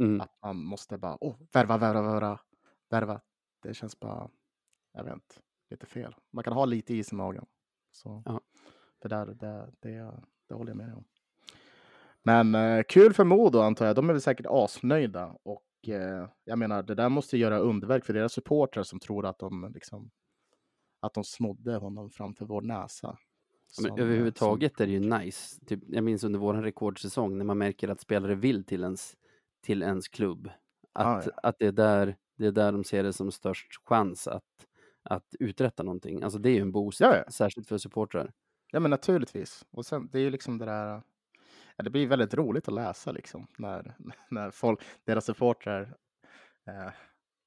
Mm. Att man måste bara, åh, värva, värva, värva, värva. Det känns bara, jag vet inte, lite fel. Man kan ha lite is i magen. Så Ja. det där, det, det, det håller jag med om. Men eh, kul för Modo antar jag. De är väl säkert asnöjda. Och eh, jag menar, det där måste göra underverk för deras supportrar som tror att de liksom att de snodde honom framför vår näsa. Men Som, eh, överhuvudtaget är det ju nice. Typ, jag minns under vår rekordsäsong när man märker att spelare vill till ens, till ens klubb. Att, Ja, att det, är där, det är där de ser det som störst chans att, att uträtta någonting. Alltså det är ju en boost, Ja, ja. särskilt för supportrar. Ja, men naturligtvis. Och sen, det är ju liksom det där. Ja, det blir väldigt roligt att läsa liksom när, *laughs* när folk, deras supportrar. Eh,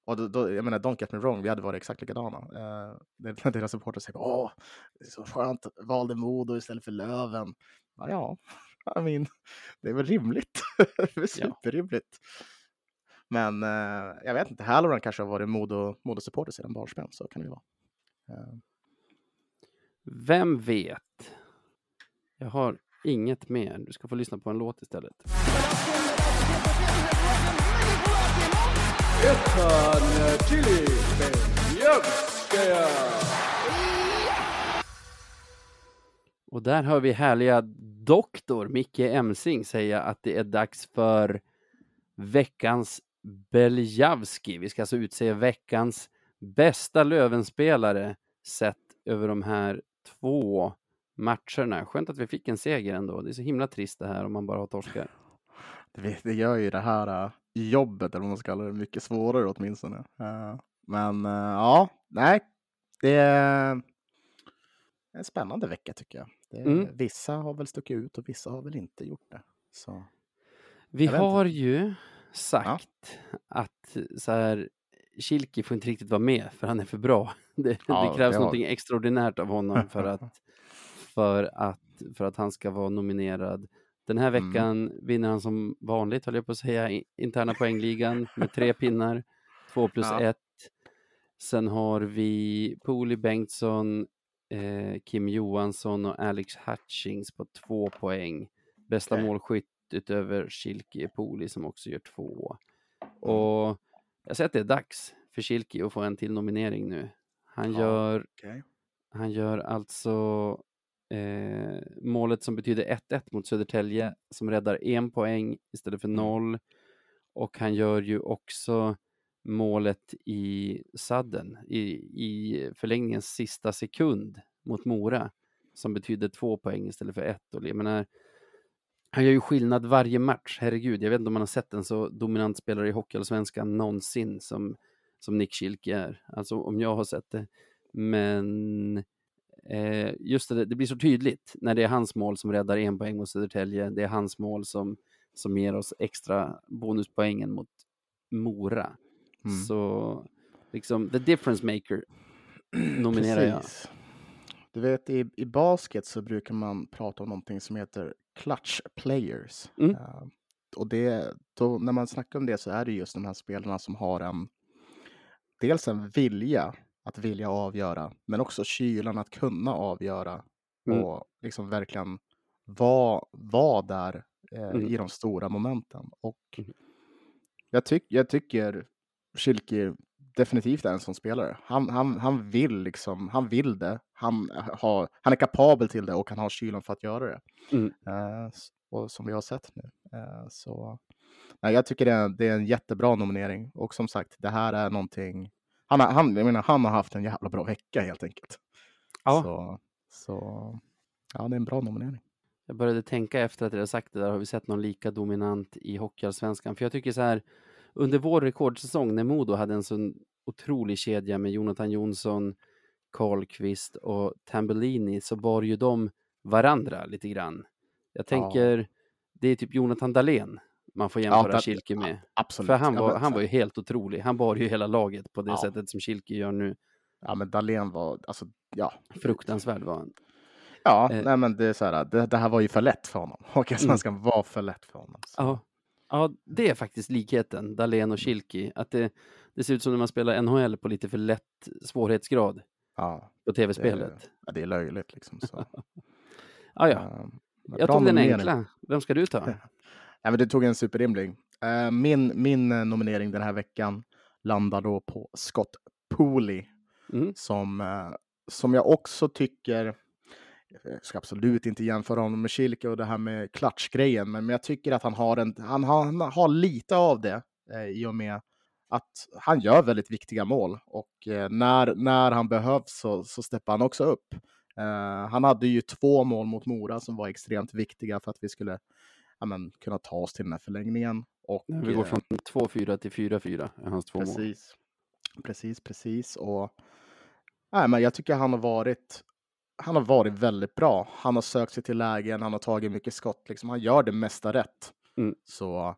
och då, då, jag menar, don't get me wrong, vi hade varit exakt likadana. Eh, *laughs* deras supportrar säger åh, det är så skönt, valde Modo istället för Löven. Ja, ja, I mean, det är väl rimligt. *laughs* det är superrimligt. Men eh, jag vet inte, Halloran kanske har varit Modo, Modo-supporter sedan barnsben, så kan det ju vara. Eh, Vem vet? Jag har inget mer. Du ska få lyssna på en låt istället. Och där hör vi härliga doktor Micke Emsing säga att det är dags för veckans Beljavski. Vi ska alltså utse veckans bästa Lövenspelare sett över de här två matcherna. Skönt att vi fick en seger ändå. Det är så himla trist det här om man bara har torskar. Det, gör ju det här äh, jobbet, eller vad man ska kalla det, mycket svårare åtminstone. Äh, men äh, ja, nej, det är en spännande vecka tycker jag. Det, Mm. Vissa har väl stuckit ut och vissa har väl inte gjort det. Så. Vi har ju sagt att så här, Kilki får inte riktigt vara med för han är för bra. *laughs* Det, Ja, det krävs det någonting extraordinärt av honom *laughs* för att, för, att, för att han ska vara nominerad. Den här Mm. veckan vinner han som vanligt, höll jag på att säga, interna poängligan med tre pinnar, två plus Ja. ett. Sen har vi Poli Bengtsson, eh, Kim Johansson och Alex Hutchings på två poäng. Bästa Okej. målskytt utöver är Poli som också gör två. Mm. Och jag säger att det är dags för Kilki att få en till nominering nu. Han Ja. gör Okej. han gör alltså eh, målet som betyder 1-1 mot Södertälje som räddar en poäng istället för Mm. noll. Och han gör ju också målet i sadden i, i förlängningens sista sekund mot Mora som betyder två poäng istället för ett. Och jag menar, han gör ju skillnad varje match, herregud. Jag vet inte om man har sett en så dominant spelare i Hockeyallsvenskan någonsin som, som Nick Schilke är. Alltså om jag har sett det. Men eh, just det, det blir så tydligt när det är hans mål som räddar en poäng mot Södertälje. Det är hans mål som, som ger oss extra bonuspoängen mot Mora. Mm. Så liksom, the difference maker *clears throat* nominerar jag. Du vet, i, i basket så brukar man prata om någonting som heter clutch players. Mm. Eh, och det, då, när man snackar om det så är det just de här spelarna som har en dels en vilja att vilja avgöra, men också kylan att kunna avgöra Mm. och liksom verkligen vara var där eh, Mm. i de stora momenten. Och Mm. jag, tyck, jag tycker Schilke definitivt är en sån spelare. Han, han, han vill liksom, han vill det. Han, har, han är kapabel till det och han har kylan för att göra det. Mm. S- och som vi har sett nu. Eh, så nej, jag tycker det är, det är en jättebra nominering. Och som sagt, det här är någonting. Han har, han, jag menar, han har haft en jävla bra vecka helt enkelt. Ja. Så, så ja, det är en bra nominering. Jag började tänka efter att jag sagt det där, har vi sett någon lika dominant i Hockeyallsvenskan? För jag tycker så här, under vår rekordsäsong när Modo hade en sån otrolig kedja med Jonathan Jonsson, Karlqvist och Tambellini så bar ju de varandra lite grann. Jag tänker, det är typ Jonathan Dahlén man får jämföra där- Kilke med. Absolut. För han Ja, var, han var ju helt otrolig. Han bar ju hela laget på det Ja. sättet som Kilke gör nu. Ja, men Dahlén var, alltså, ja. Fruktansvärd var han. Ja, Eh. nej men det är så här, det, det här var ju för lätt för honom. *laughs* Hockeyallsvenskan Mm. var för lätt för honom. Så. Ja. Ja, det är faktiskt likheten, Dahlén och Kilki. Att det, det ser ut som när man spelar NHL på lite för lätt svårighetsgrad Ja, på det, tv-spelet. ja, det är löjligt liksom. Så. *laughs* Ja, ja. Ehm, Jag tog den enkla. Vem ska du ta? *laughs* Ja, men du tog en superrimlig. Eh, min, min eh, nominering den här veckan landar då på Scott Pooley Mm. som, eh, som jag också tycker, jag ska absolut inte jämföra honom med Kilke och det här med klatschgrejen, men jag tycker att han har, en, han har, han har lite av det eh, i och med att han gör väldigt viktiga mål och eh, när, när han behövs så, så steppar han också upp. Eh, han hade ju två mål mot Mora som var extremt viktiga för att vi skulle ja, men, kunna ta oss till den här förlängningen. Och, Vi går eh, från 2-4 till 4-4, är hans två mål. Precis. Precis, precis. Och, nej, men jag tycker han har varit han har varit väldigt bra. Han har sökt sig till lägen, han har tagit mycket skott. Liksom. Han gör det mesta rätt. Mm. Så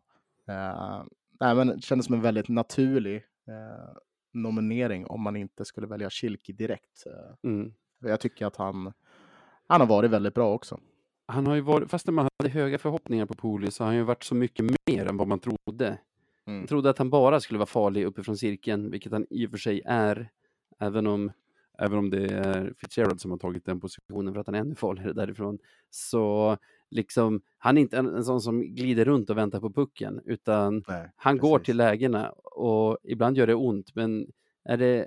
eh, nej, men det kändes som en väldigt naturlig eh, nominering om man inte skulle välja Kilki direkt. Eh, Mm. jag tycker att han, han har varit väldigt bra också. Han har ju varit, fastän man hade höga förhoppningar på Poli så har han ju varit så mycket mer än vad man trodde. Mm. Jag trodde att han bara skulle vara farlig uppifrån cirkeln, vilket han i och för sig är, även om, även om det är Fitzgerald som har tagit den positionen för att han är ännu farligare därifrån. Så liksom, han är inte en, en sån som glider runt och väntar på pucken, utan Nej, han går precis. till lägena och ibland gör det ont, men är det,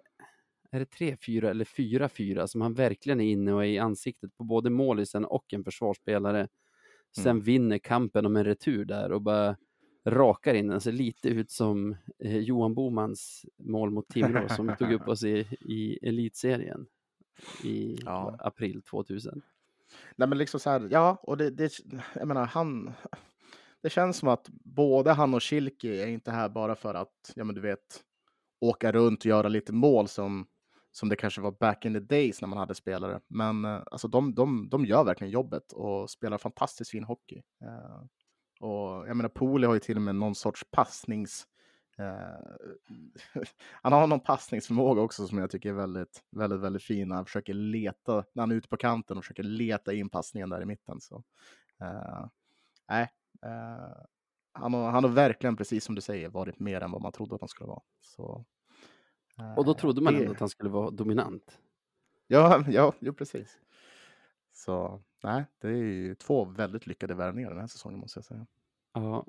är det 3-4 eller 4-4 som han verkligen är inne och är i ansiktet på både målisen och en försvarsspelare. Sen Mm. vinner kampen om en retur där och bara rakar in den. Ser lite ut som eh, Johan Bomans mål mot Timrå som tog upp oss i, i elitserien i Ja. april 2000. Nej, men liksom så här, ja, och det, det, jag menar, han, det känns som att både han och Kilki är inte här bara för att, ja men du vet, åka runt och göra lite mål som, som det kanske var back in the days när man hade spelare. Men eh, alltså de, de, de gör verkligen jobbet och spelar fantastiskt fin hockey. Eh, och jag menar, Poli har ju till och med någon sorts passnings... Eh, *laughs* han har någon passningsförmåga också som jag tycker är väldigt, väldigt, väldigt fin. Han försöker leta, när han är ute på kanten och försöker leta in passningen där i mitten. Så, eh, nej, eh, han, har, han har verkligen, precis som du säger, varit mer än vad man trodde att han skulle vara. Så, eh, Och då trodde man det- ändå att han skulle vara dominant. Ja, ja, jo, precis. Så nej, det är ju två väldigt lyckade värvningar den här säsongen måste jag säga. Ja,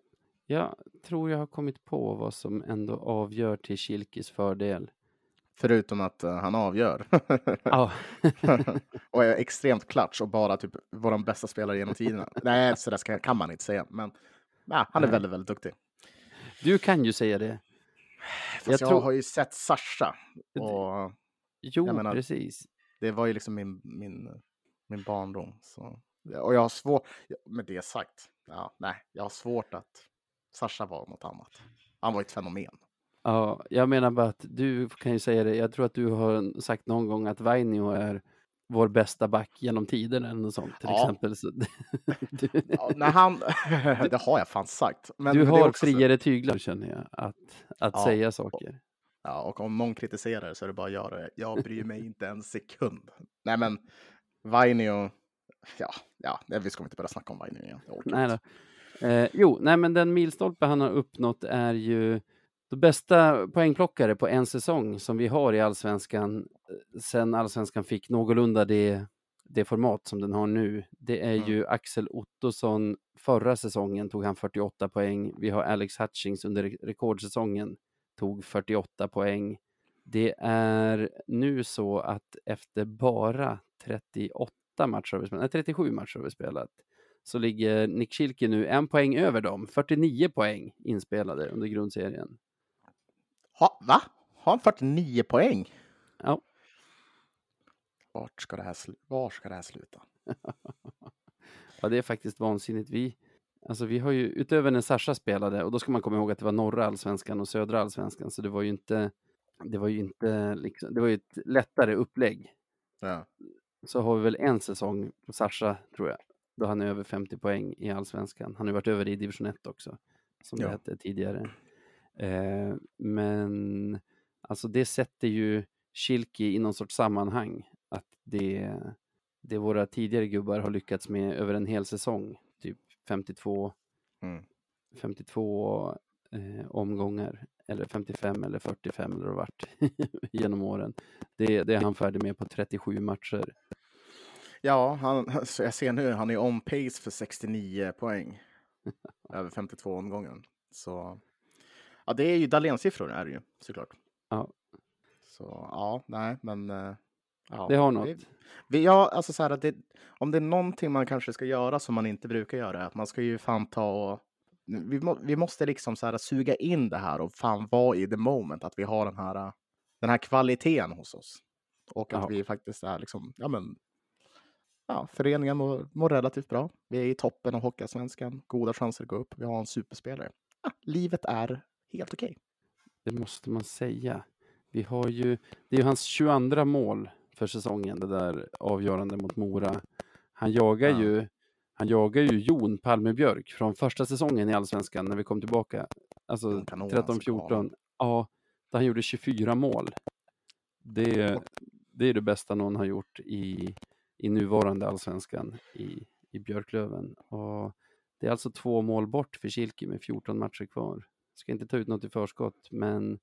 jag tror jag har kommit på vad som ändå avgör till Kilkis fördel. Förutom att eh, han avgör. Ja, *laughs* och är extremt klatsch och bara typ vår bästa spelare genom tiderna. Nej, så där kan man inte säga. Men nej, han är Nej. väldigt, väldigt duktig. du kan ju säga det. Fast Jag jag, tror- har ju sett Sasha. Och Jo, menar- precis. det var ju liksom min, min, min barndom. Så. Och jag har svårt, med det sagt, ja, nej, jag har svårt att Sasha var något annat. Han var ett fenomen. Ja, jag menar bara att du kan ju säga det. Jag tror att du har sagt någon gång att Vainio är vår bästa back genom tiden eller något sånt till Ja. exempel. Så *laughs* du, Ja, när han, *laughs* det har jag fan sagt. Men du har också så- friare tyglar känner jag, att, att Ja. säga saker. Ja, och om någon kritiserar så är det bara att göra det. Jag bryr mig inte en sekund. Nej, men Vainio, ja, ja, vi ska inte börja snacka om Vainio igen. Nej då. Eh, jo, nej men den milstolpe han har uppnått är ju de bästa poängplockare på en säsong som vi har i allsvenskan eh, sen allsvenskan fick någorlunda det, det format som den har nu. Det är Mm. ju Axel Ottosson. Förra säsongen tog han 48 poäng. Vi har Alex Hutchings under re- rekordsäsongen tog 48 poäng. Det är nu så att efter bara 38 matcher har vi spelat, nej, 37 matcher har vi spelat, så ligger Nick Schilke nu en poäng över dem. 49 poäng inspelade under grundserien. Ha, va? Har han 49 poäng? Ja. Vart ska det här, slu- var ska det här sluta? *laughs* Ja, det är faktiskt vansinnigt. Vi, alltså vi har ju, utöver när Sasha spelade, och då ska man komma ihåg att det var norra allsvenskan och södra allsvenskan, så det var ju inte, det var ju inte, liksom, det var ju ett lättare upplägg. Ja. Så har vi väl en säsong på Sasha, tror jag, då han är över 50 poäng i allsvenskan. Han har ju varit över i division 1 också, som det Ja. hette tidigare. Eh, men alltså det sätter ju Kilki i någon sorts sammanhang. Att det, det våra tidigare gubbar har lyckats med över en hel säsong. Typ 52, Mm. 52 eh, omgångar eller 55 eller 45 eller vad det varit *laughs* genom åren. Det, det är han färdig med på 37 matcher. Ja, han, *laughs* så jag ser nu, han är on pace för 69 poäng. *laughs* över 52 omgången. Så ja, det är ju Dahlén-siffror är det ju såklart. Ja. Så ja, nej, men. eh, Ja, Det har något. Vi, vi, ja, alltså så här att det, om det är någonting man kanske ska göra som man inte brukar göra, att man ska ju fan ta och vi, må, vi måste liksom så här suga in det här och fan vara i the moment, att vi har den här, den här kvaliteten hos oss. Och att Ja. vi faktiskt är liksom, ja men, ja, föreningen mår, mår relativt bra. Vi är i toppen av Hockeyallsvenskan, goda chanser att gå upp. Vi har en superspelare. Ja, livet är helt okej. Det måste man säga. Vi har ju, det är ju hans 22 mål för säsongen, det där avgörande mot Mora. Han jagar Ja. ju han jagar ju Jon Palmebjörk från första säsongen i Allsvenskan när vi kom tillbaka. Alltså En kanon, alltså, 13-14. Ja, där han gjorde 24 mål. Det, det är det bästa någon har gjort i, i nuvarande Allsvenskan i, i Björklöven. Och det är alltså två mål bort för Kilke med 14 matcher kvar. Ska inte ta ut något i förskott, men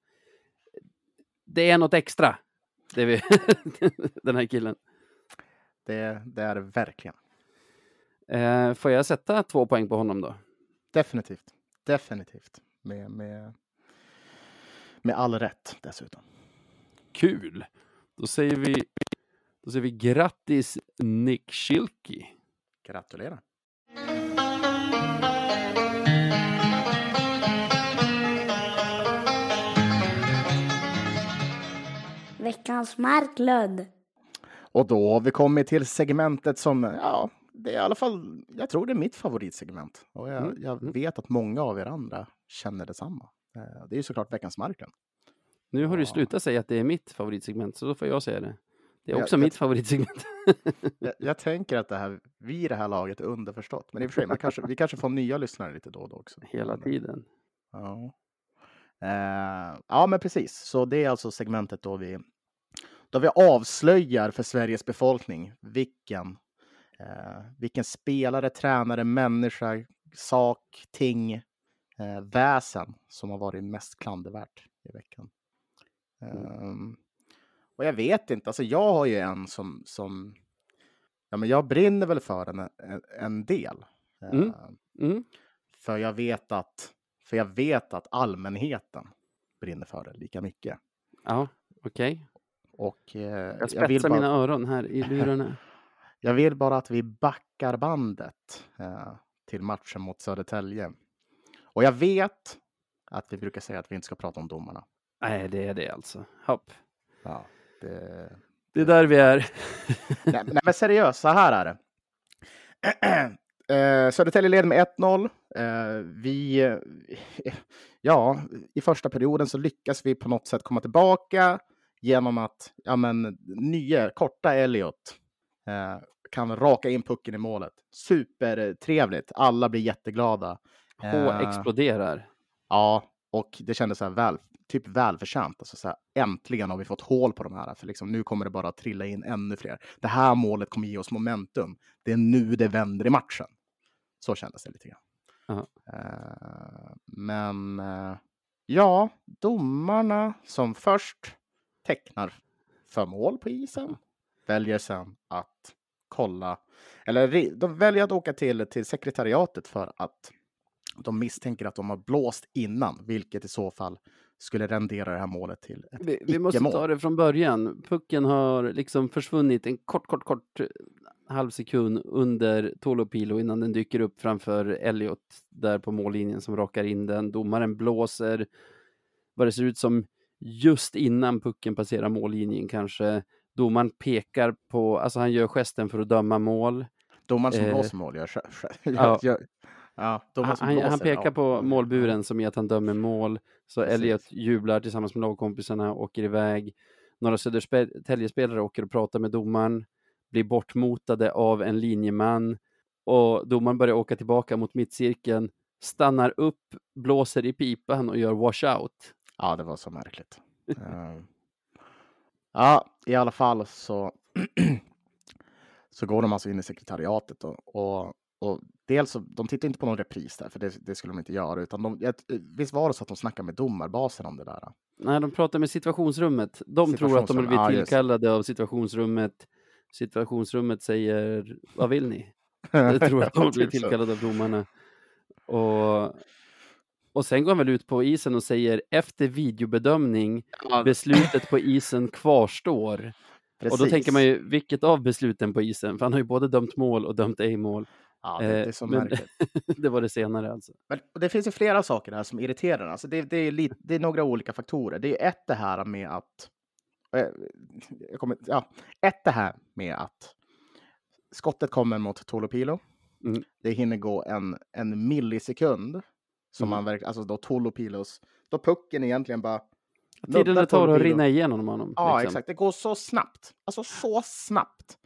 det är något extra. Det är vi, *laughs* den här killen. Det, det är det verkligen. Eh, får jag sätta två poäng på honom då? Definitivt. Definitivt. Med, med, med all rätt dessutom. Kul! Då säger vi, då säger vi grattis Nick Schilke. Gratulerar. Veckans Marklund. Och då har vi kommit till segmentet som, ja, det är i alla fall, jag tror det är mitt favoritsegment. Och jag, Mm, jag mm. vet att många av er andra känner detsamma. Eh, Det är ju såklart veckans marken. Nu har du Ja. slutat säga att det är mitt favoritsegment, så då får jag säga det. Det är också jag- mitt favoritsegment. *laughs* Jag, jag tänker att det här, vi i det här laget är underförstått. Men i och för sig, man kanske, vi kanske får nya lyssnare lite då och då också. Hela Men, tiden. Ja. Eh, ja, men precis. Så det är alltså segmentet då vi, då vi avslöjar för Sveriges befolkning vilken, eh, vilken spelare, tränare, människa, sak, ting, eh, väsen som har varit mest klandervärt i veckan. Ehm, och jag vet inte, alltså jag har ju en som, som ja, men jag brinner väl för en, en, en del. Mm. Eh, Mm. för jag vet att, för jag vet att allmänheten brinner för det lika mycket. Ja, okej. Och eh, Jag jag, vill spetsar bara, mina öron här i *laughs* lurarna. Jag vill bara att vi backar bandet eh, till matchen mot Södertälje. Och jag vet att vi brukar säga att vi inte ska prata om domarna. Nej, det är det alltså. Hopp. Ja, det... Det är där vi är. *laughs* nej, nej, men seriöst, så här är det. *clears throat* Eh, Södertälje leder med 1-0. Eh, vi, eh, ja, i första perioden så lyckas vi på något sätt komma tillbaka genom att, ja men, nya, korta Elliot kan raka in pucken i målet. Supertrevligt. Alla blir jätteglada. H Eh, exploderar. Ja, och det kändes så här väl, typ välförtjänt. Alltså så här, äntligen har vi fått hål på de här, för liksom, nu kommer det bara trilla in ännu fler. Det här målet kommer ge oss momentum. Det är nu det vänder i matchen. Så kändes det lite grann. Ja. Eh, men eh, ja, domarna som först tecknar för mål på isen väljer sen att kolla, eller de väljer att åka till, till sekretariatet för att de misstänker att de har blåst innan, vilket i så fall skulle rendera det här målet till ett Vi, vi måste ta det från början. Pucken har liksom försvunnit en kort, kort, kort eh, halv sekund under Tolopilo innan den dyker upp framför Elliot där på mållinjen som rakar in den. Domaren blåser vad det ser ut som just innan pucken passerar mållinjen kanske. Domaren pekar på, alltså han gör gesten för att döma mål. Domaren som Eh, blåser mål gör, ja. gör, ja, Han, som han, han pekar ja. på målburen som i att han dömer mål. Så Precis. Elliot jublar tillsammans med lagkompisarna, åker iväg. Några Södertälje-spelare åker och pratar med domaren, blir bortmotade av en linjeman och domaren börjar åka tillbaka mot mittcirkeln, stannar upp, blåser i pipan och gör washout. Ja, det var så märkligt. *laughs* Ja, i alla fall så, *clears throat* så går de alltså in i sekretariatet och, och, och dels så, de tittar inte på någon repris där, för det, det skulle de inte göra, utan de, visst var det så att de snackade med domarbasen om det där? Nej, de pratar med situationsrummet. De tror att de Situationsrum, det. tillkallade av situationsrummet. Situationsrummet säger, vad vill ni? *laughs* Jag tror att de så. tillkallade av *laughs* domarna. Och, och sen går han väl ut på isen och säger efter videobedömning, Ja, beslutet på isen kvarstår. Och då precis. tänker man ju, vilket av besluten på isen? För han har ju både dömt mål och dömt ej mål. Ja, det, är Eh, så men- märkligt. *laughs* det var det senare alltså. Men det finns ju flera saker här som irriterar. Alltså det, det, är lite, det är några olika faktorer. Det är ett det här med att... eh, kommer, ja, ett det här med att skottet kommer mot Tolopilo. Mm. Det hinner gå en, en millisekund. Som Mm. man verkligen, alltså då Tolopilos, då pucken egentligen bara... Tiden det tar att rinna igenom honom. Ja, liksom. exakt. Det går så snabbt. Alltså så snabbt.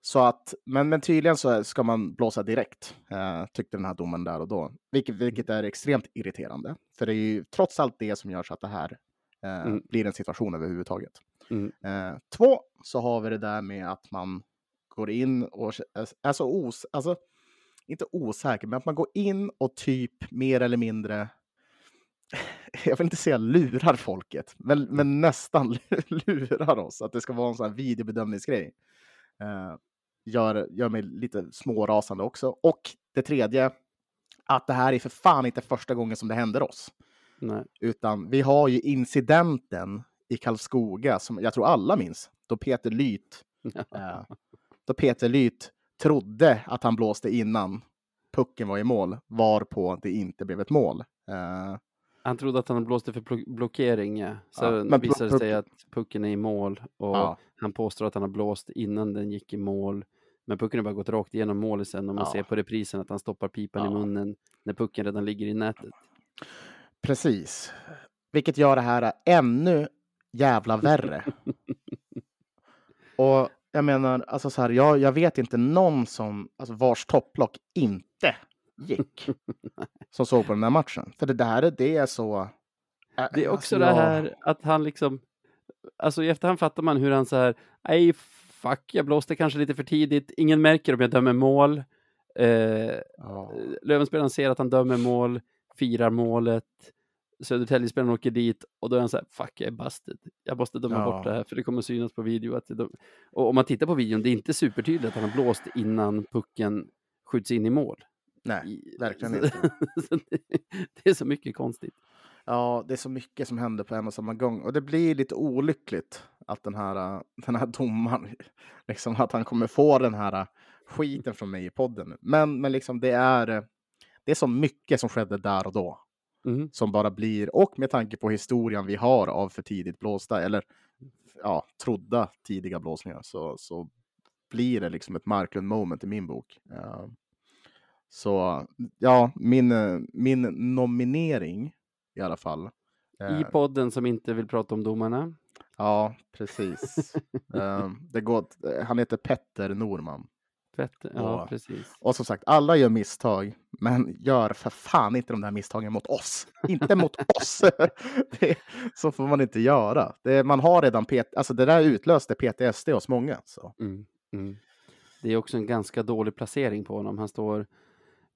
Så att, men, men tydligen så ska man blåsa direkt, eh, tyckte den här domen där och då. Vilket, vilket är extremt irriterande. För det är ju trots allt det som gör så att det här eh, Mm. blir en situation överhuvudtaget. Mm. Eh, två, så har vi det där med att man går in och är- är så os... Alltså, inte osäker, men att man går in och typ mer eller mindre *laughs* jag vill inte säga lurar folket, men, men nästan *laughs* lurar oss. Att det ska vara en sån här videobedömningsgrej. Eh, gör, gör mig lite smårasande också. Och det tredje, att det här är för fan inte första gången som det händer oss. Nej. Utan vi har ju incidenten i Karlskoga som jag tror alla minns. Då Peter Lyth, *laughs* eh, då Peter Lyth trodde att han blåste innan pucken var i mål, varpå det inte blev ett mål. Eh, Han trodde att han blåste för blo- blockering, ja. Så Ja, visade det sig att pucken är i mål och Ja. han påstår att han har blåst innan den gick i mål. Men pucken har bara gått rakt igenom målet sen och man Ja. ser på reprisen att han stoppar pipan i munnen när pucken redan ligger i nätet. Precis. Vilket gör det här ännu jävla värre. *laughs* Och jag menar, alltså så här, jag, jag vet inte någon som, alltså vars topplock inte gick. *laughs* som såg på den här matchen. För det där, det är så... Ä- Det är också alltså, det jag- här att han liksom, alltså i efterhand fattar man hur han så här, nej fuck, jag blåste kanske lite för tidigt, ingen märker om jag dömer mål. Eh, Ja. Lövenspelaren ser att han dömer mål, firar målet. Södertäljespelaren åker dit och då är han så här, fuck jag är busted. Jag måste döma Ja. bort det här för det kommer synas på video. Att det, och om man tittar på videon, det är inte supertydligt att han har blåst innan pucken skjuts in i mål. Nej, verkligen så- inte. *laughs* det, är så mycket konstigt. Ja, det är så mycket som händer på en och samma gång. Och det blir lite olyckligt att den här, *laughs* den här domaren, *laughs* liksom att han kommer få den här äh, skiten från mig i podden. Men, men liksom det är, äh, det är så mycket som skedde där och då. Mhm. Som bara blir, och med tanke på historien vi har av för tidigt blåsta, eller ja, trodda tidiga blåsningar, så, så blir det liksom ett Marklund moment i min bok. Eh, så ja, min, min nominering i alla fall. I eh, podden som inte vill prata om domarna. Ja, precis. *laughs* Eh, det går, han heter Petter Norman. Fett, ja, Och- precis. Och som sagt, alla gör misstag, men gör för fan inte de där misstagen mot oss. Inte mot *laughs* oss! Det, så får man inte göra. Det, man har redan PT, alltså det där utlöste PTSD hos många. Så. Mm, mm. Det är också en ganska dålig placering på honom. Han står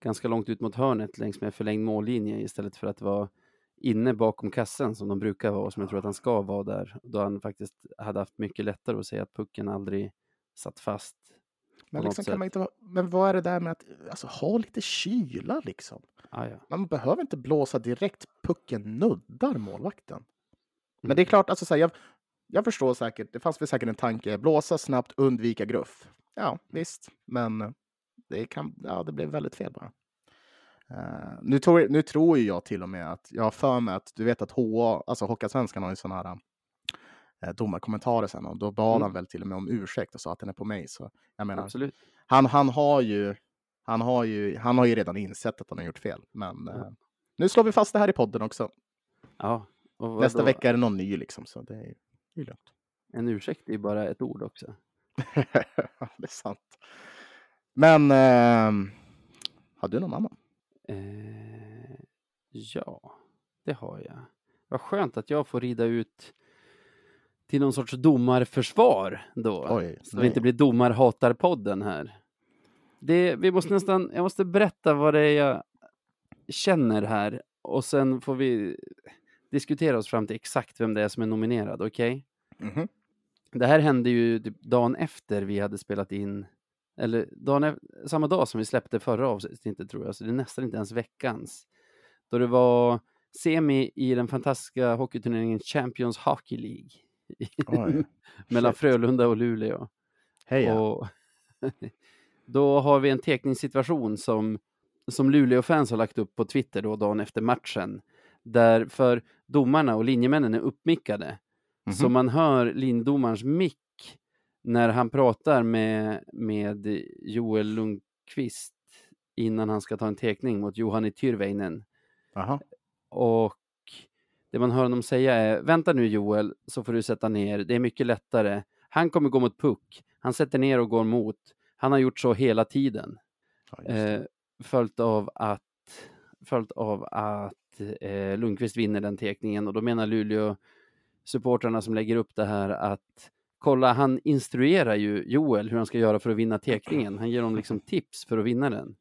ganska långt ut mot hörnet längs med förlängd mållinje istället för att vara inne bakom kassen som de brukar vara och som jag tror att han ska vara där. Då han faktiskt hade haft mycket lättare att säga att pucken aldrig satt fast. Men, liksom kan man inte, men vad är det där med att alltså, ha lite kyla liksom? Ah, ja. Man behöver inte blåsa direkt, pucken nuddar målvakten. Men Mm. det är klart, alltså, så här, jag, jag förstår säkert, det fanns väl säkert en tanke, blåsa snabbt, undvika gruff. Ja, visst, men det, kan, ja, det blev väldigt fel bara. Eh, nu, tror, nu tror jag till och med att, jag har för mig att, du vet att HA, alltså Hockeyallsvenskan har ju sådana här domarkommentarer sen och då bad Mm. han väl till och med om ursäkt och sa att den är på mig. Så jag menar, Absolut. han, han, har ju, han, har ju, han har ju redan insett att han har gjort fel. Men Ja. eh, nu slår vi fast det här i podden också. Ja. Nästa då? vecka är det någon ny liksom, så det är är lugnt. En ursäkt är ju bara ett ord också. *laughs* det är sant. Men eh, har du någon annan? Eh, ja, det har jag. Vad skönt att jag får rida ut till någon sorts domarförsvar då. Oj, så nej. vi inte blir domarhatarpodden här. Det, vi måste nästan, jag måste berätta vad det är jag känner här och sen får vi diskutera oss fram till exakt vem det är som är nominerad, okej? Mhm. Det här hände ju typ dagen efter vi hade spelat in, eller dagen samma dag som vi släppte förra avsnittet tror jag, så det är nästan inte ens veckans. Då det var semi i den fantastiska hockeyturneringen Champions Hockey League. *laughs* mellan. Frölunda och Luleå. Heja. Och *laughs* då har vi en tekningssituation som, som Luleå-fans har lagt upp på Twitter då dagen efter matchen. Där för domarna och linjemännen är uppmickade. Mhm. Så man hör lindomarens mick när han pratar med, med Joel Lundqvist innan han ska ta en tekning mot Juhani Tyrväinen. Jaha. Och det man hör honom säga är vänta nu Joel så får du sätta ner, det är mycket lättare. Han kommer gå mot puck, han sätter ner och går mot. Han har gjort så hela tiden. Ja. Eh, följt av att, följt av att eh, Lundqvist vinner den tekningen och då menar Luleå supportrarna som lägger upp det här att kolla, han instruerar ju Joel hur han ska göra för att vinna tekningen. Han ger honom liksom *laughs* tips för att vinna den.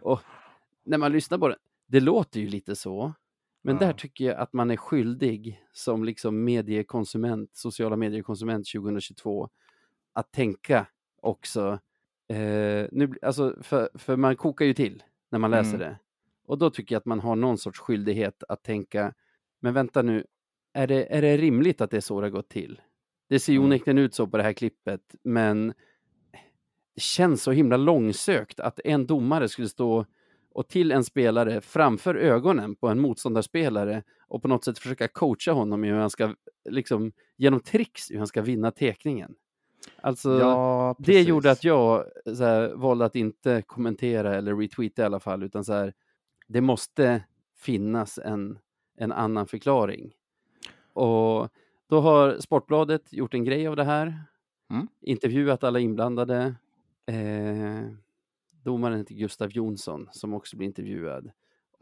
Och när man lyssnar på det, det låter ju lite så. Men Ja. där tycker jag att man är skyldig som liksom mediekonsument, sociala mediekonsument 2022, att tänka också. Eh, nu, alltså för, för man kokar ju till när man läser Mm. det. Och då tycker jag att man har någon sorts skyldighet att tänka, men vänta nu, är det, är det rimligt att det är så det har gått till? Det ser ju Mm. onekligen ut så på det här klippet, men det känns så himla långsökt att en domare skulle stå och till en spelare framför ögonen på en motståndarspelare och på något sätt försöka coacha honom i hur han ska, liksom genom tricks, hur han ska vinna tekningen. Alltså, ja, det gjorde att jag så här, valde att inte kommentera eller retweeta i alla fall, utan så här, det måste finnas en, en annan förklaring. Och då har Sportbladet gjort en grej av det här, Mm. intervjuat alla inblandade. Eh, domaren heter Gustav Jonsson som också blir intervjuad.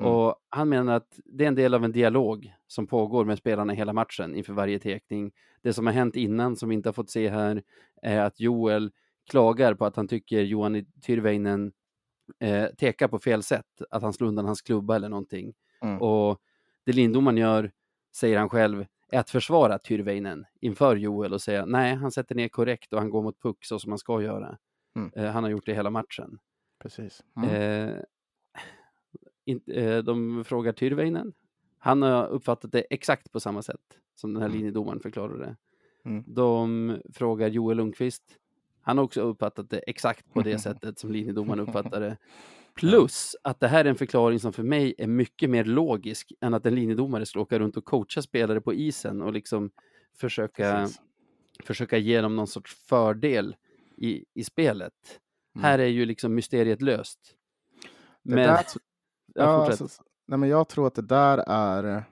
Mm. Och han menar att det är en del av en dialog som pågår med spelarna hela matchen inför varje tekning. Det som har hänt innan som vi inte har fått se här är att Joel klagar på att han tycker Johan Tyrväinen eh, tekar på fel sätt, att han slår undan hans klubba eller någonting. Mm. Och det lindomaren gör, säger han själv, är att försvara Tyrväinen inför Joel och säga nej, han sätter ner korrekt och han går mot puck så som man ska göra. Mm. Eh, han har gjort det hela matchen. Precis. Mm. Eh, in, eh, de frågar Tyrväinen. Han har uppfattat det exakt på samma sätt som den här Mm. linjedomaren förklarade. Mm. De frågar Joel Lundqvist. Han har också uppfattat det exakt på det *laughs* sättet som linjedomaren uppfattade. *laughs* Plus att det här är en förklaring som för mig är mycket mer logisk än att en linjedomare ska åka runt och coacha spelare på isen och liksom försöka, Precis. försöka ge dem någon sorts fördel i, i spelet. Mm. Här är ju liksom mysteriet löst. Det Men, där, ja, alltså, nej, men jag tror att det där är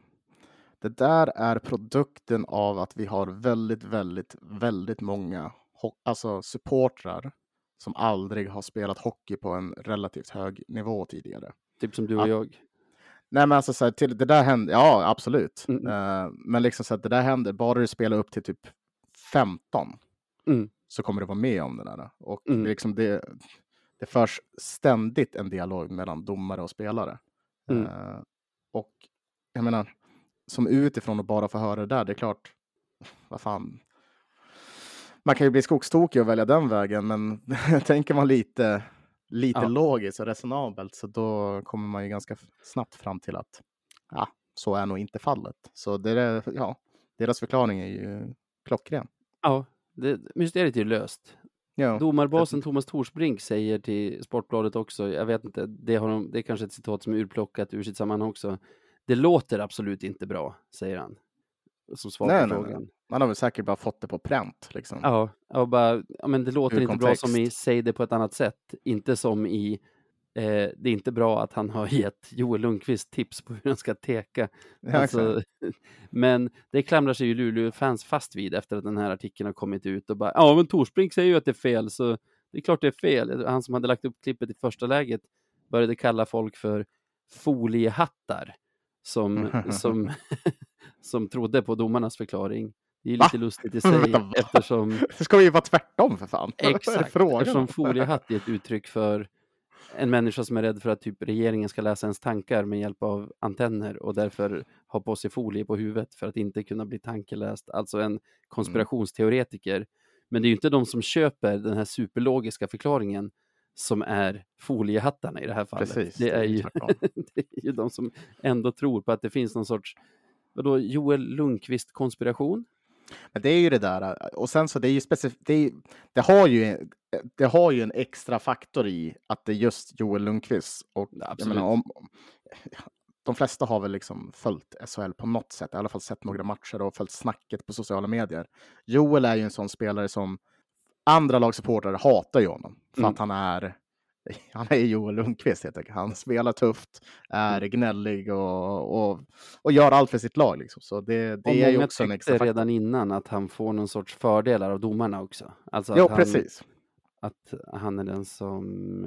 det där är produkten av att vi har väldigt, väldigt, väldigt många alltså supportrar som aldrig har spelat hockey på en relativt hög nivå tidigare. typ som du och att- jag. Nej, men alltså så här, till, det där händer, ja absolut. Mm. Eh, men liksom så att det där händer, bara du spelar upp till typ 15 Mm. Så kommer du vara med om det där. Och Mm. det, liksom det, det förs ständigt en dialog mellan domare och spelare. Mm. Eh, och jag menar, som utifrån och bara få höra det där, det är klart, vad fan. Man kan ju bli skogstokig och välja den vägen, men *laughs* tänker man lite, lite Ja. logiskt och resonabelt så då kommer man ju ganska snabbt fram till att ja, så är nog inte fallet. Så det är, ja, deras förklaring är ju klockren. Ja, det, mysteriet är ju löst. Ja, Domarbasen Thomas Torsbrink säger till Sportbladet också, jag vet inte, det, har de, det är kanske ett citat som är urplockat ur sitt sammanhang också. Det låter absolut inte bra, säger han. Som svar Nej, på nej, frågan. man har väl säkert bara fått det på pränt. Liksom. Ja, och bara, ja, men det låter Ur inte bra som i kontext. säg det på ett annat sätt. Inte som i eh, det är inte bra att han har *laughs* gett Joel Lundqvist tips på hur han ska teka. Ja, Alltså, *laughs* men det klamrar sig ju Luleå-fans fast vid efter att den här artikeln har kommit ut och bara ja men Torsbrink säger ju att det är fel så det är klart det är fel. Han som hade lagt upp klippet i första läget började kalla folk för foliehattar som, *laughs* som, som trodde på domarnas förklaring. Det är Va? lite lustigt i sig eftersom, Det ska ju vara tvärtom för fan. Exakt, eftersom om? foliehatt är ett uttryck för en människa som är rädd för att typ regeringen ska läsa ens tankar med hjälp av antenner och därför har på sig folie på huvudet för att inte kunna bli tankeläst. Alltså en konspirationsteoretiker. Men det är ju inte de som köper den här superlogiska förklaringen som är foliehattarna i det här fallet. Precis, det, är ju, *laughs* det är ju de som ändå tror på att det finns någon sorts vadå, Joel Lundqvist-konspiration. Men det är ju det där. Och sen så det är ju specifikt. Det, det, har ju, det har ju en extra faktor i att det är just Joel Lundqvist. Och Absolut. menar, om, *laughs* de flesta har väl liksom följt SHL på något sätt. I alla fall sett några matcher och följt snacket på sociala medier. Joel är ju en sån spelare som andra lagsupportrar hatar ju honom. För Mm. att han är *laughs* han är Joel Lundqvist helt enkelt. Han spelar tufft, är Mm. gnällig och, och, och gör allt för sitt lag. Liksom. Så det, Och det är ju också en extra faktor. redan innan att han får någon sorts fördelar av domarna också. Alltså Jo, att han, precis. att han är den som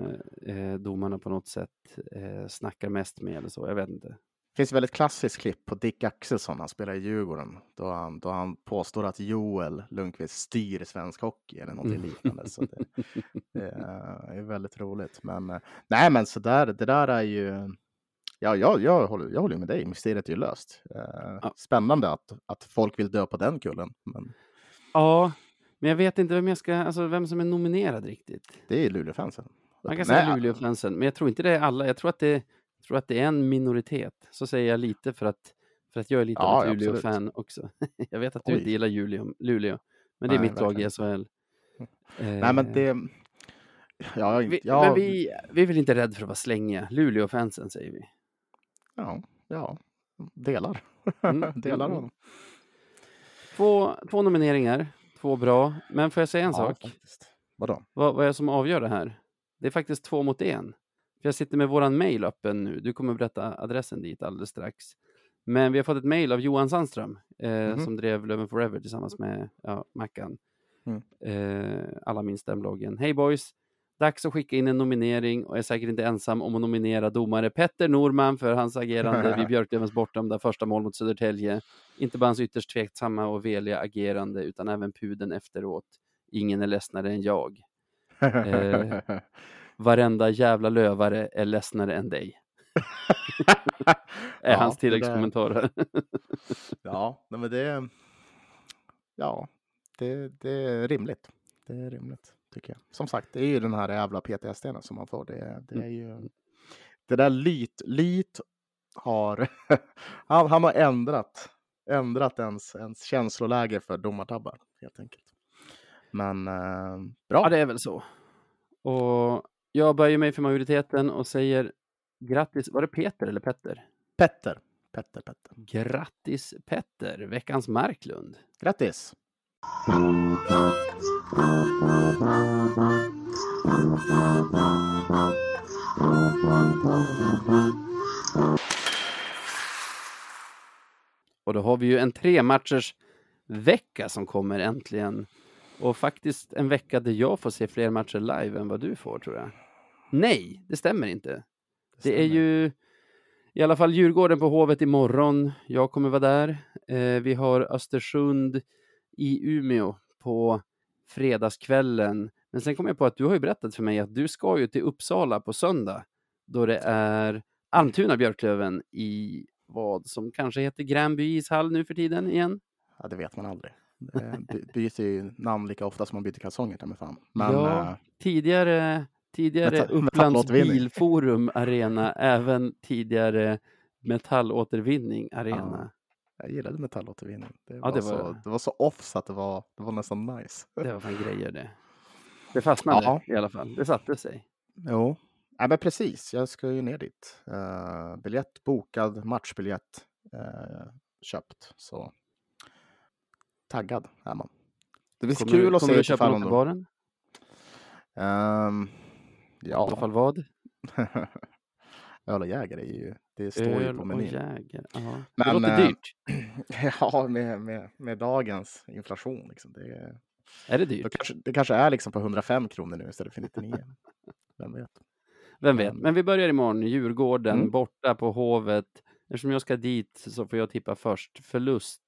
eh, domarna på något sätt eh, snackar mest med eller så. Jag vet inte. Det finns ett väldigt klassiskt klipp på Dick Axelsson, han spelar i Djurgården, då han, då han påstår att Joel Lundqvist styr svensk hockey eller något Mm. liknande. Så det, det är väldigt roligt. Men eh, nej, men så där, det där är ju. Ja, jag, jag, håller, jag håller med dig. Mysteriet är ju löst. Eh, Ja. Spännande att, att folk vill dö på den kullen. Men Ja, men jag vet inte vem, jag ska, alltså vem som är nominerad riktigt. det är Luleåfansen. Man kan säga Luleå-fansen, men jag tror inte det är alla. Jag tror att det, tror att det är en minoritet. Så säger jag lite för att, för att jag är lite Ja, av ett. Luleå-fan också. *laughs* jag vet att du Oj. inte gillar Luleå, Luleå men det är Nej, mitt lag i verkligen SHL. Nej, men Eh, det. Ja, vi, ja, Men vi, vi är väl inte rädda för att vara slängiga. Luleå-fansen säger vi. ja, ja, delar. Mm, *laughs* delar mm. honom. Två, två nomineringar, två bra. Men får jag säga en Ja, sak? faktiskt. Vadå? Vad, vad är det som avgör det här? Det är faktiskt två mot en. För jag sitter med våran mail öppen nu. Du kommer berätta adressen dit alldeles strax. Men vi har fått ett mail av Johan Sandström eh, Mhm. som drev Löven Forever tillsammans med ja, Mackan. Mm. Eh, alla minns den bloggen. Hej boys! Dags att skicka in en nominering och jag är säkert inte ensam om att nominera domare Petter Norman för hans agerande vid *laughs* Björklövens bortdömda första mål mot Södertälje. Inte bara hans ytterst tveksamma och veliga agerande utan även puden efteråt. Ingen är ledsnare än jag. *laughs* Eh, Varenda jävla lövare är ledsnare än dig. *laughs* Är Ja, hans tilläggskommentarer. *laughs* Ja, men det. Ja, det, det är rimligt. Det är rimligt tycker jag. Som sagt, det är ju den här jävla PTSD som man får. Det, det är ju. Det där Lyt, Lyt har. *laughs* han, han har ändrat, ändrat ens, ens känsloläge för domartabbar helt enkelt. Men eh, bra. ja, det är väl så. Och jag böjer mig för majoriteten och säger grattis. Var det Peter eller Petter? Petter. Petter, Petter. Grattis Petter, veckans Marklund. Grattis! Och då har vi ju en tre matchers vecka som kommer äntligen. Och faktiskt en vecka där jag får se fler matcher live än vad du får tror jag. Nej, det stämmer inte. Det är stämmer. ju i alla fall Djurgården på Hovet imorgon. Jag kommer vara där. Eh, vi har Östersund i Umeå på fredagskvällen. Men sen kom jag på att du har ju berättat för mig att du ska ju till Uppsala på söndag då det är Almtuna Björklöven i vad som kanske heter Gränby ishall nu för tiden igen. Ja, det vet man aldrig. Byter ju namn lika ofta som man byter kalsonger, ta mig fan. Men ja, eh, tidigare, tidigare Upplands. Bilforum *laughs* Arena, även tidigare Metallåtervinning Arena. jag gillade metallåtervinning. Det, Ja, var det Så, var- det var så off så att det var, det var nästan nice. Det var fan grejer det. *laughs* Det fastnade Ja. i alla fall. Det satte sig. Jo, ja, men precis. Jag ska ju ner dit. Uh, biljett bokad, matchbiljett eh, köpt. Så taggad är man. Det blir Kommer, kul att kommer se du köpa något de- baren? Ehm, I alla ja, fall vad? *laughs* öl och jäger är ju, det står ju Öl på och menyn. jäger. Ja. Det Men, låter eh, dyrt. *laughs* Ja, med, med, med dagens inflation. Liksom. Det, är- Är det dyrt? kanske, det kanske är liksom på 105 kronor nu istället för 99. *laughs* Vem vet? Vem vet? men- Men vi börjar imorgon. Djurgården Mm. borta på Hovet. Eftersom jag ska dit så får jag tippa först. Förlust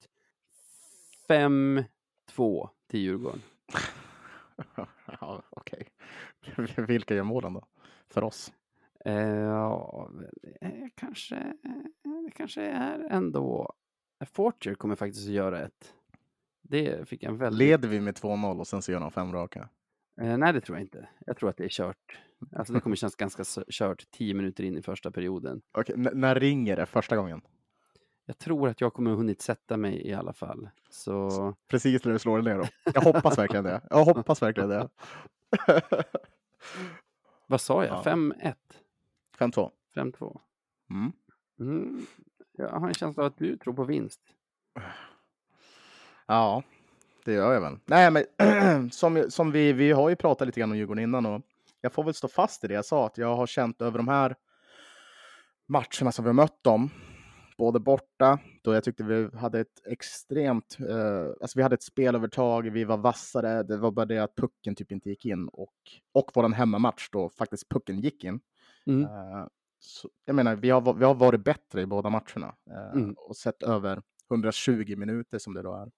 5-2 till Djurgården. *laughs* ja, okej. *laughs* Vilka gör målen då? För oss? Eh, ja, eh, kanske, eh, kanske är ändå... Fortier kommer faktiskt att göra ett. Det fick en väldigt... Leder vi med 2-0 och sen så gör de fem raka? Eh, nej, det tror jag inte. Jag tror att det är kört. Alltså det kommer kännas ganska kört tio minuter in i första perioden. Okej, n- när ringer det första gången? Jag tror att jag kommer ha hunnit sätta mig i alla fall. Så Precis när du slår ner då? Jag hoppas verkligen det. Jag hoppas verkligen det. *laughs* vad sa jag? Ja. 5-1? 5-2. 5-2? Mm. Mm. Jag har en känsla av att du tror på vinst. Ja, det gör jag väl. Nej, men *clears throat* som, som vi, vi har ju pratat lite grann om Djurgården innan och jag får väl stå fast i det jag sa att jag har känt över de här matcherna som vi har mött dem, både borta, då jag tyckte vi hade ett extremt, eh, alltså vi hade ett spelövertag, vi var vassare, det var bara det att pucken typ inte gick in och, och våran hemmamatch då faktiskt pucken gick in. Mm. Eh, så, jag menar, vi har, vi har varit bättre i båda matcherna eh, Mm. och sett över 120 minuter som det då är.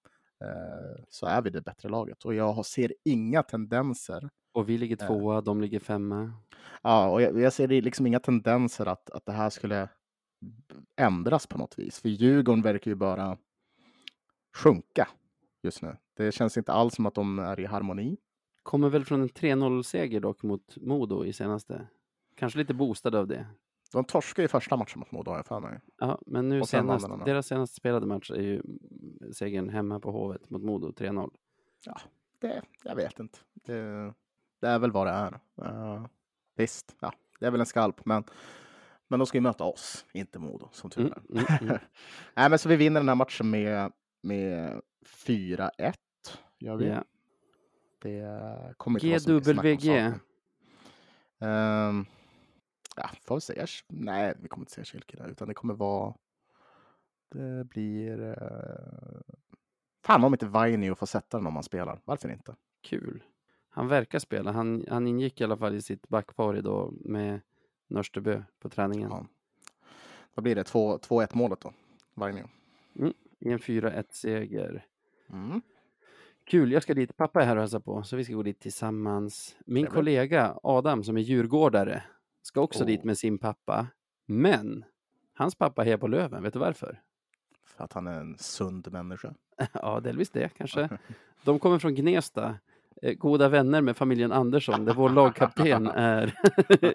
Eh, så är vi det bättre laget och jag ser inga tendenser. Och vi ligger Eh. tvåa, de ligger femma. Ja, och jag, jag ser liksom inga tendenser att, att det här skulle ändras på något vis. För Djurgården verkar ju bara sjunka just nu. Det känns inte alls som att de är i harmoni. Kommer väl från en 3-0-seger dock mot Modo i senaste. Kanske lite boostad av det. De torskade ju första matchen mot Modo har jag för mig. Ja, men nu senast, deras senaste spelade match är ju segern hemma på Hovet mot Modo 3-0. Det, jag vet inte. Det, det är väl vad det är. Uh, visst, ja, det är väl en skalp, men, men de ska ju möta oss, inte Modo, som tur Mm, är. mm, mm. *laughs* Nej, men så vi vinner den här matchen med, med 4-1. Gör vi. Ja. Det kommer inte GWG. saken. Ehm, ja, får vi säga. Nej, vi kommer inte säga Kilke där, utan det kommer vara. Det blir. Uh, fan om inte Vainio får sätta den om han spelar. Varför inte? Kul. Han verkar spela. Han, han ingick i alla fall i sitt backpar idag med Nörstebö på träningen. Ja. Vad blir det? 2 2-1 målet då? Vainio. I en 4-1-seger. Mm. Kul, jag ska dit. Pappa är här och hälsar på, så vi ska gå dit tillsammans. Min kollega Adam, som är djurgårdare, ska också Oh. dit med sin pappa. Men hans pappa är på Löven. Vet du varför? För att han är en sund människa. *laughs* ja, delvis det kanske. De kommer från Gnesta. Eh, Goda vänner med familjen Andersson, där vår lagkapten *laughs* är,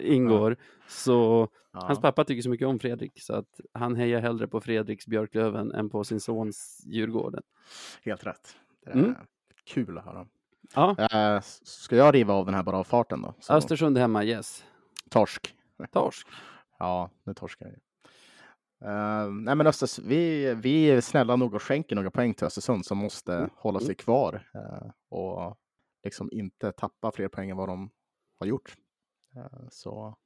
*laughs* ingår. Så Ja. hans pappa tycker så mycket om Fredrik, så att han hejar hellre på Fredriks Björklöven än på sin sons Djurgården. Helt rätt. Mm. kul att höra. Ja, Eh, ska jag riva av den här bara av farten då? Så, Östersund hemma, yes. torsk. Torsk. Ja, nu torskar jag. Uh, nej men Östers, vi, vi är snälla nog och skänker några poäng till Östersund som måste Mm. hålla sig kvar eh, och liksom inte tappa fler poäng än vad de har gjort. Eh, så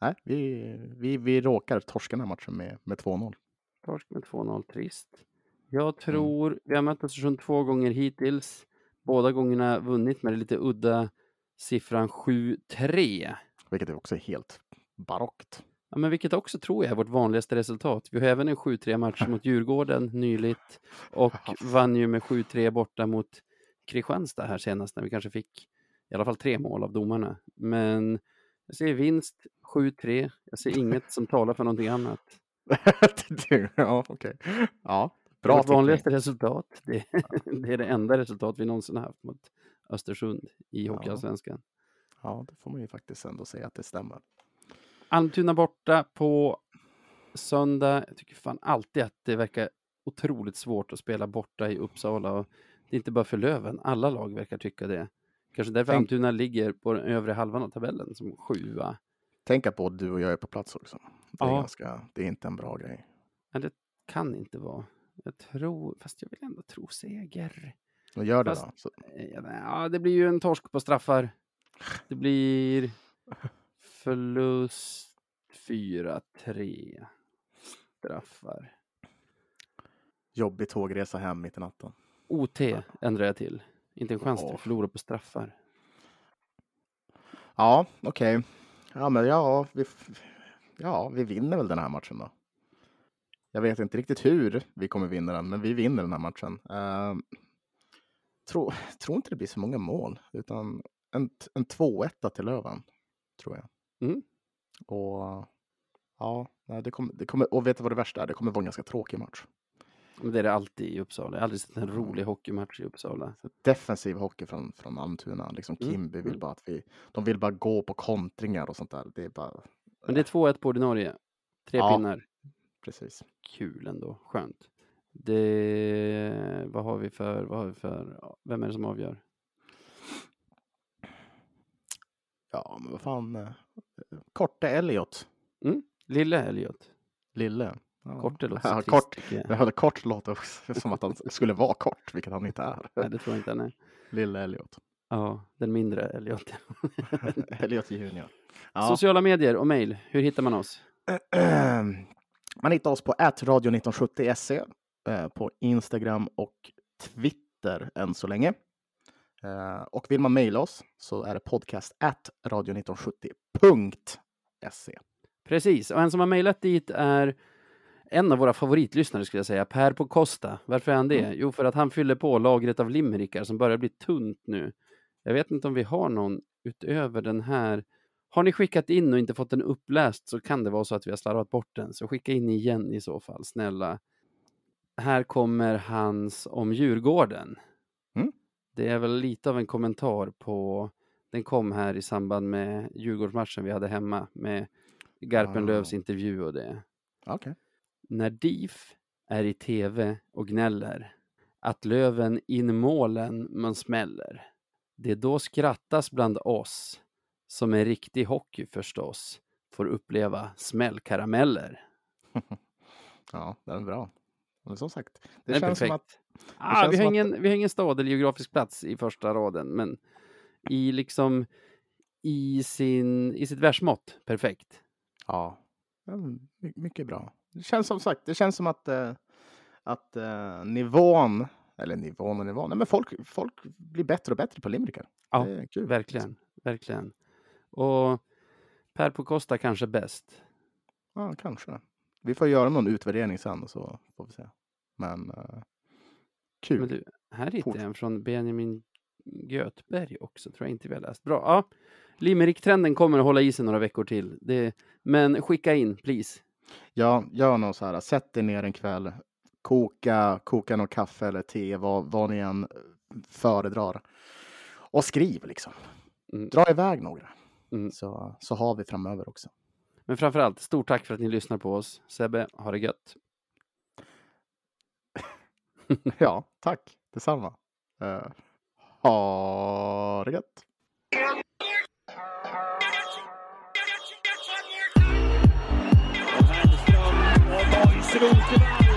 nej, vi, vi, vi råkar torska den här matchen med, med 2-0. Torsk med 2-0, trist. Jag tror, vi har mött Östersund två gånger hittills. Båda gångerna vunnit med det lite udda siffran 7-3. Vilket är också helt barockt. Ja, men vilket också tror jag är vårt vanligaste resultat. Vi har även en 7-3 match *laughs* mot Djurgården nyligt och vann ju med 7-3 borta mot Kristianstad här senast när vi kanske fick i alla fall tre mål av domarna. Men jag ser vinst 7-3. Jag ser inget som talar för någonting annat. *laughs* ja, okej. Ja, Bra vårt vanligaste resultat. Det, *laughs* det är det enda resultat vi någonsin har haft mot Östersund i Ja. Hockeyallsvenskan. Ja, det får man ju faktiskt ändå säga att det stämmer. Almtuna borta på söndag. Jag tycker fan alltid att det verkar otroligt svårt att spela borta i Uppsala. Och det är inte bara för Löven, alla lag verkar tycka det. Kanske därför Tänk- Almtuna ligger på den övre halvan av tabellen som sjua. Tänka på att du och jag är på plats också. Det är, Ja. ganska, det är inte en bra grej. Men det kan inte vara. Jag tror, fast jag vill ändå tro seger. Och gör det Fast- då. Så, Eh, Ja, det blir ju en torsk på straffar. Det blir *laughs* förlust 4-3 straffar. jobbig tågresa hem mitt i natten. OT ändrar jag till. Inte en chans till att förlora på straffar. Ja, okej. Ja, men ja vi, ja, vi vinner väl den här matchen då. Jag vet inte riktigt hur vi kommer vinna den, men vi vinner den här matchen. Uh, tror, tror inte det blir så många mål, utan en, en 2-1 till Löven, tror jag. Mm. Och ja, det kommer, det kommer, och vet du vad det värsta är? Det kommer vara en ganska tråkig match. Men det är det alltid i Uppsala. Jag har aldrig sett en rolig hockeymatch i Uppsala. Defensiv hockey från, från Almtuna. Liksom Mm, Kimby vill mm. bara att vi, de vill bara gå på kontringar och sånt där. Det är bara, Men det är 2-1 på ordinarie. Tre Ja. pinnar. precis. Kul ändå. Skönt. Det... Vad har vi för... Vad har vi för... Vem är det som avgör? Ja, men vad fan. eh, Korte Elliot. Lille Elliot. Lille. Ja. Korte låter Ja, trist, kort. jag. Det hade kort låter också som att han skulle vara kort, vilket han inte är. Nej, det tror jag inte han är. Lille Elliot. Ja, den mindre Elliot. *laughs* Elliot Junior. Ja. Sociala medier och mejl. Hur hittar man oss? *clears throat* Man hittar oss på radio1970se eh, på Instagram och Twitter än så länge. Eh, Och vill man mejla oss så är det podcast at radio1970.se. Precis, och en som har mejlat dit är en av våra favoritlyssnare skulle jag säga, Per på Costa. Varför är han det? Jo, för att han fyller på lagret av limerickar som börjar bli tunt nu. Jag vet inte om vi har någon utöver den här. Har ni skickat in och inte fått den uppläst så kan det vara så att vi har slarvat bort den, så skicka in igen i så fall, snälla. Här kommer hans om Djurgården. Mm. Det är väl lite av en kommentar på, den kom här i samband med Djurgårdsmatchen vi hade hemma med Garpenlövs Ah. intervju och det. Okej. När DIF är i tv och gnäller att Löven in målen man smäller. Det då skrattas bland oss som är riktig hockey förstås får uppleva smällkarameller. *laughs* Ja, den är bra. Men som sagt, det, är känns som perfekt. att ah, vi, har som att- ingen, vi har ingen stad eller geografisk plats i första raden, men i liksom i, sin, i sitt versmått, perfekt. Ja, ja, my- mycket bra. Det känns som sagt, det känns som att, eh, att eh, nivån, eller nivån och nivån, nej, men folk, folk blir bättre och bättre på limerickar. Ja. Verkligen, verkligen. Och Per på Costa kanske bäst. Ja, kanske. Vi får göra någon utvärdering sen och så får vi se. Men eh, kul. Men du, här hittar Fort. jag en från Benjamin Göthberg också, tror jag inte vi har läst. Bra, ja. Limerick-trenden kommer att hålla i sig några veckor till. Det, men skicka in, please. Ja, gör något så här. Sätt dig ner en kväll. Koka, koka något kaffe eller te, vad, vad ni än föredrar. Och skriv liksom. Mm. Dra iväg några. Mm. Så, så har vi framöver också. Men framför allt, stort tack för att ni lyssnar på oss. Sebbe, ha det gött. *laughs* Ja, tack. Detsamma. Uh, ha det gött. Arsenal denied.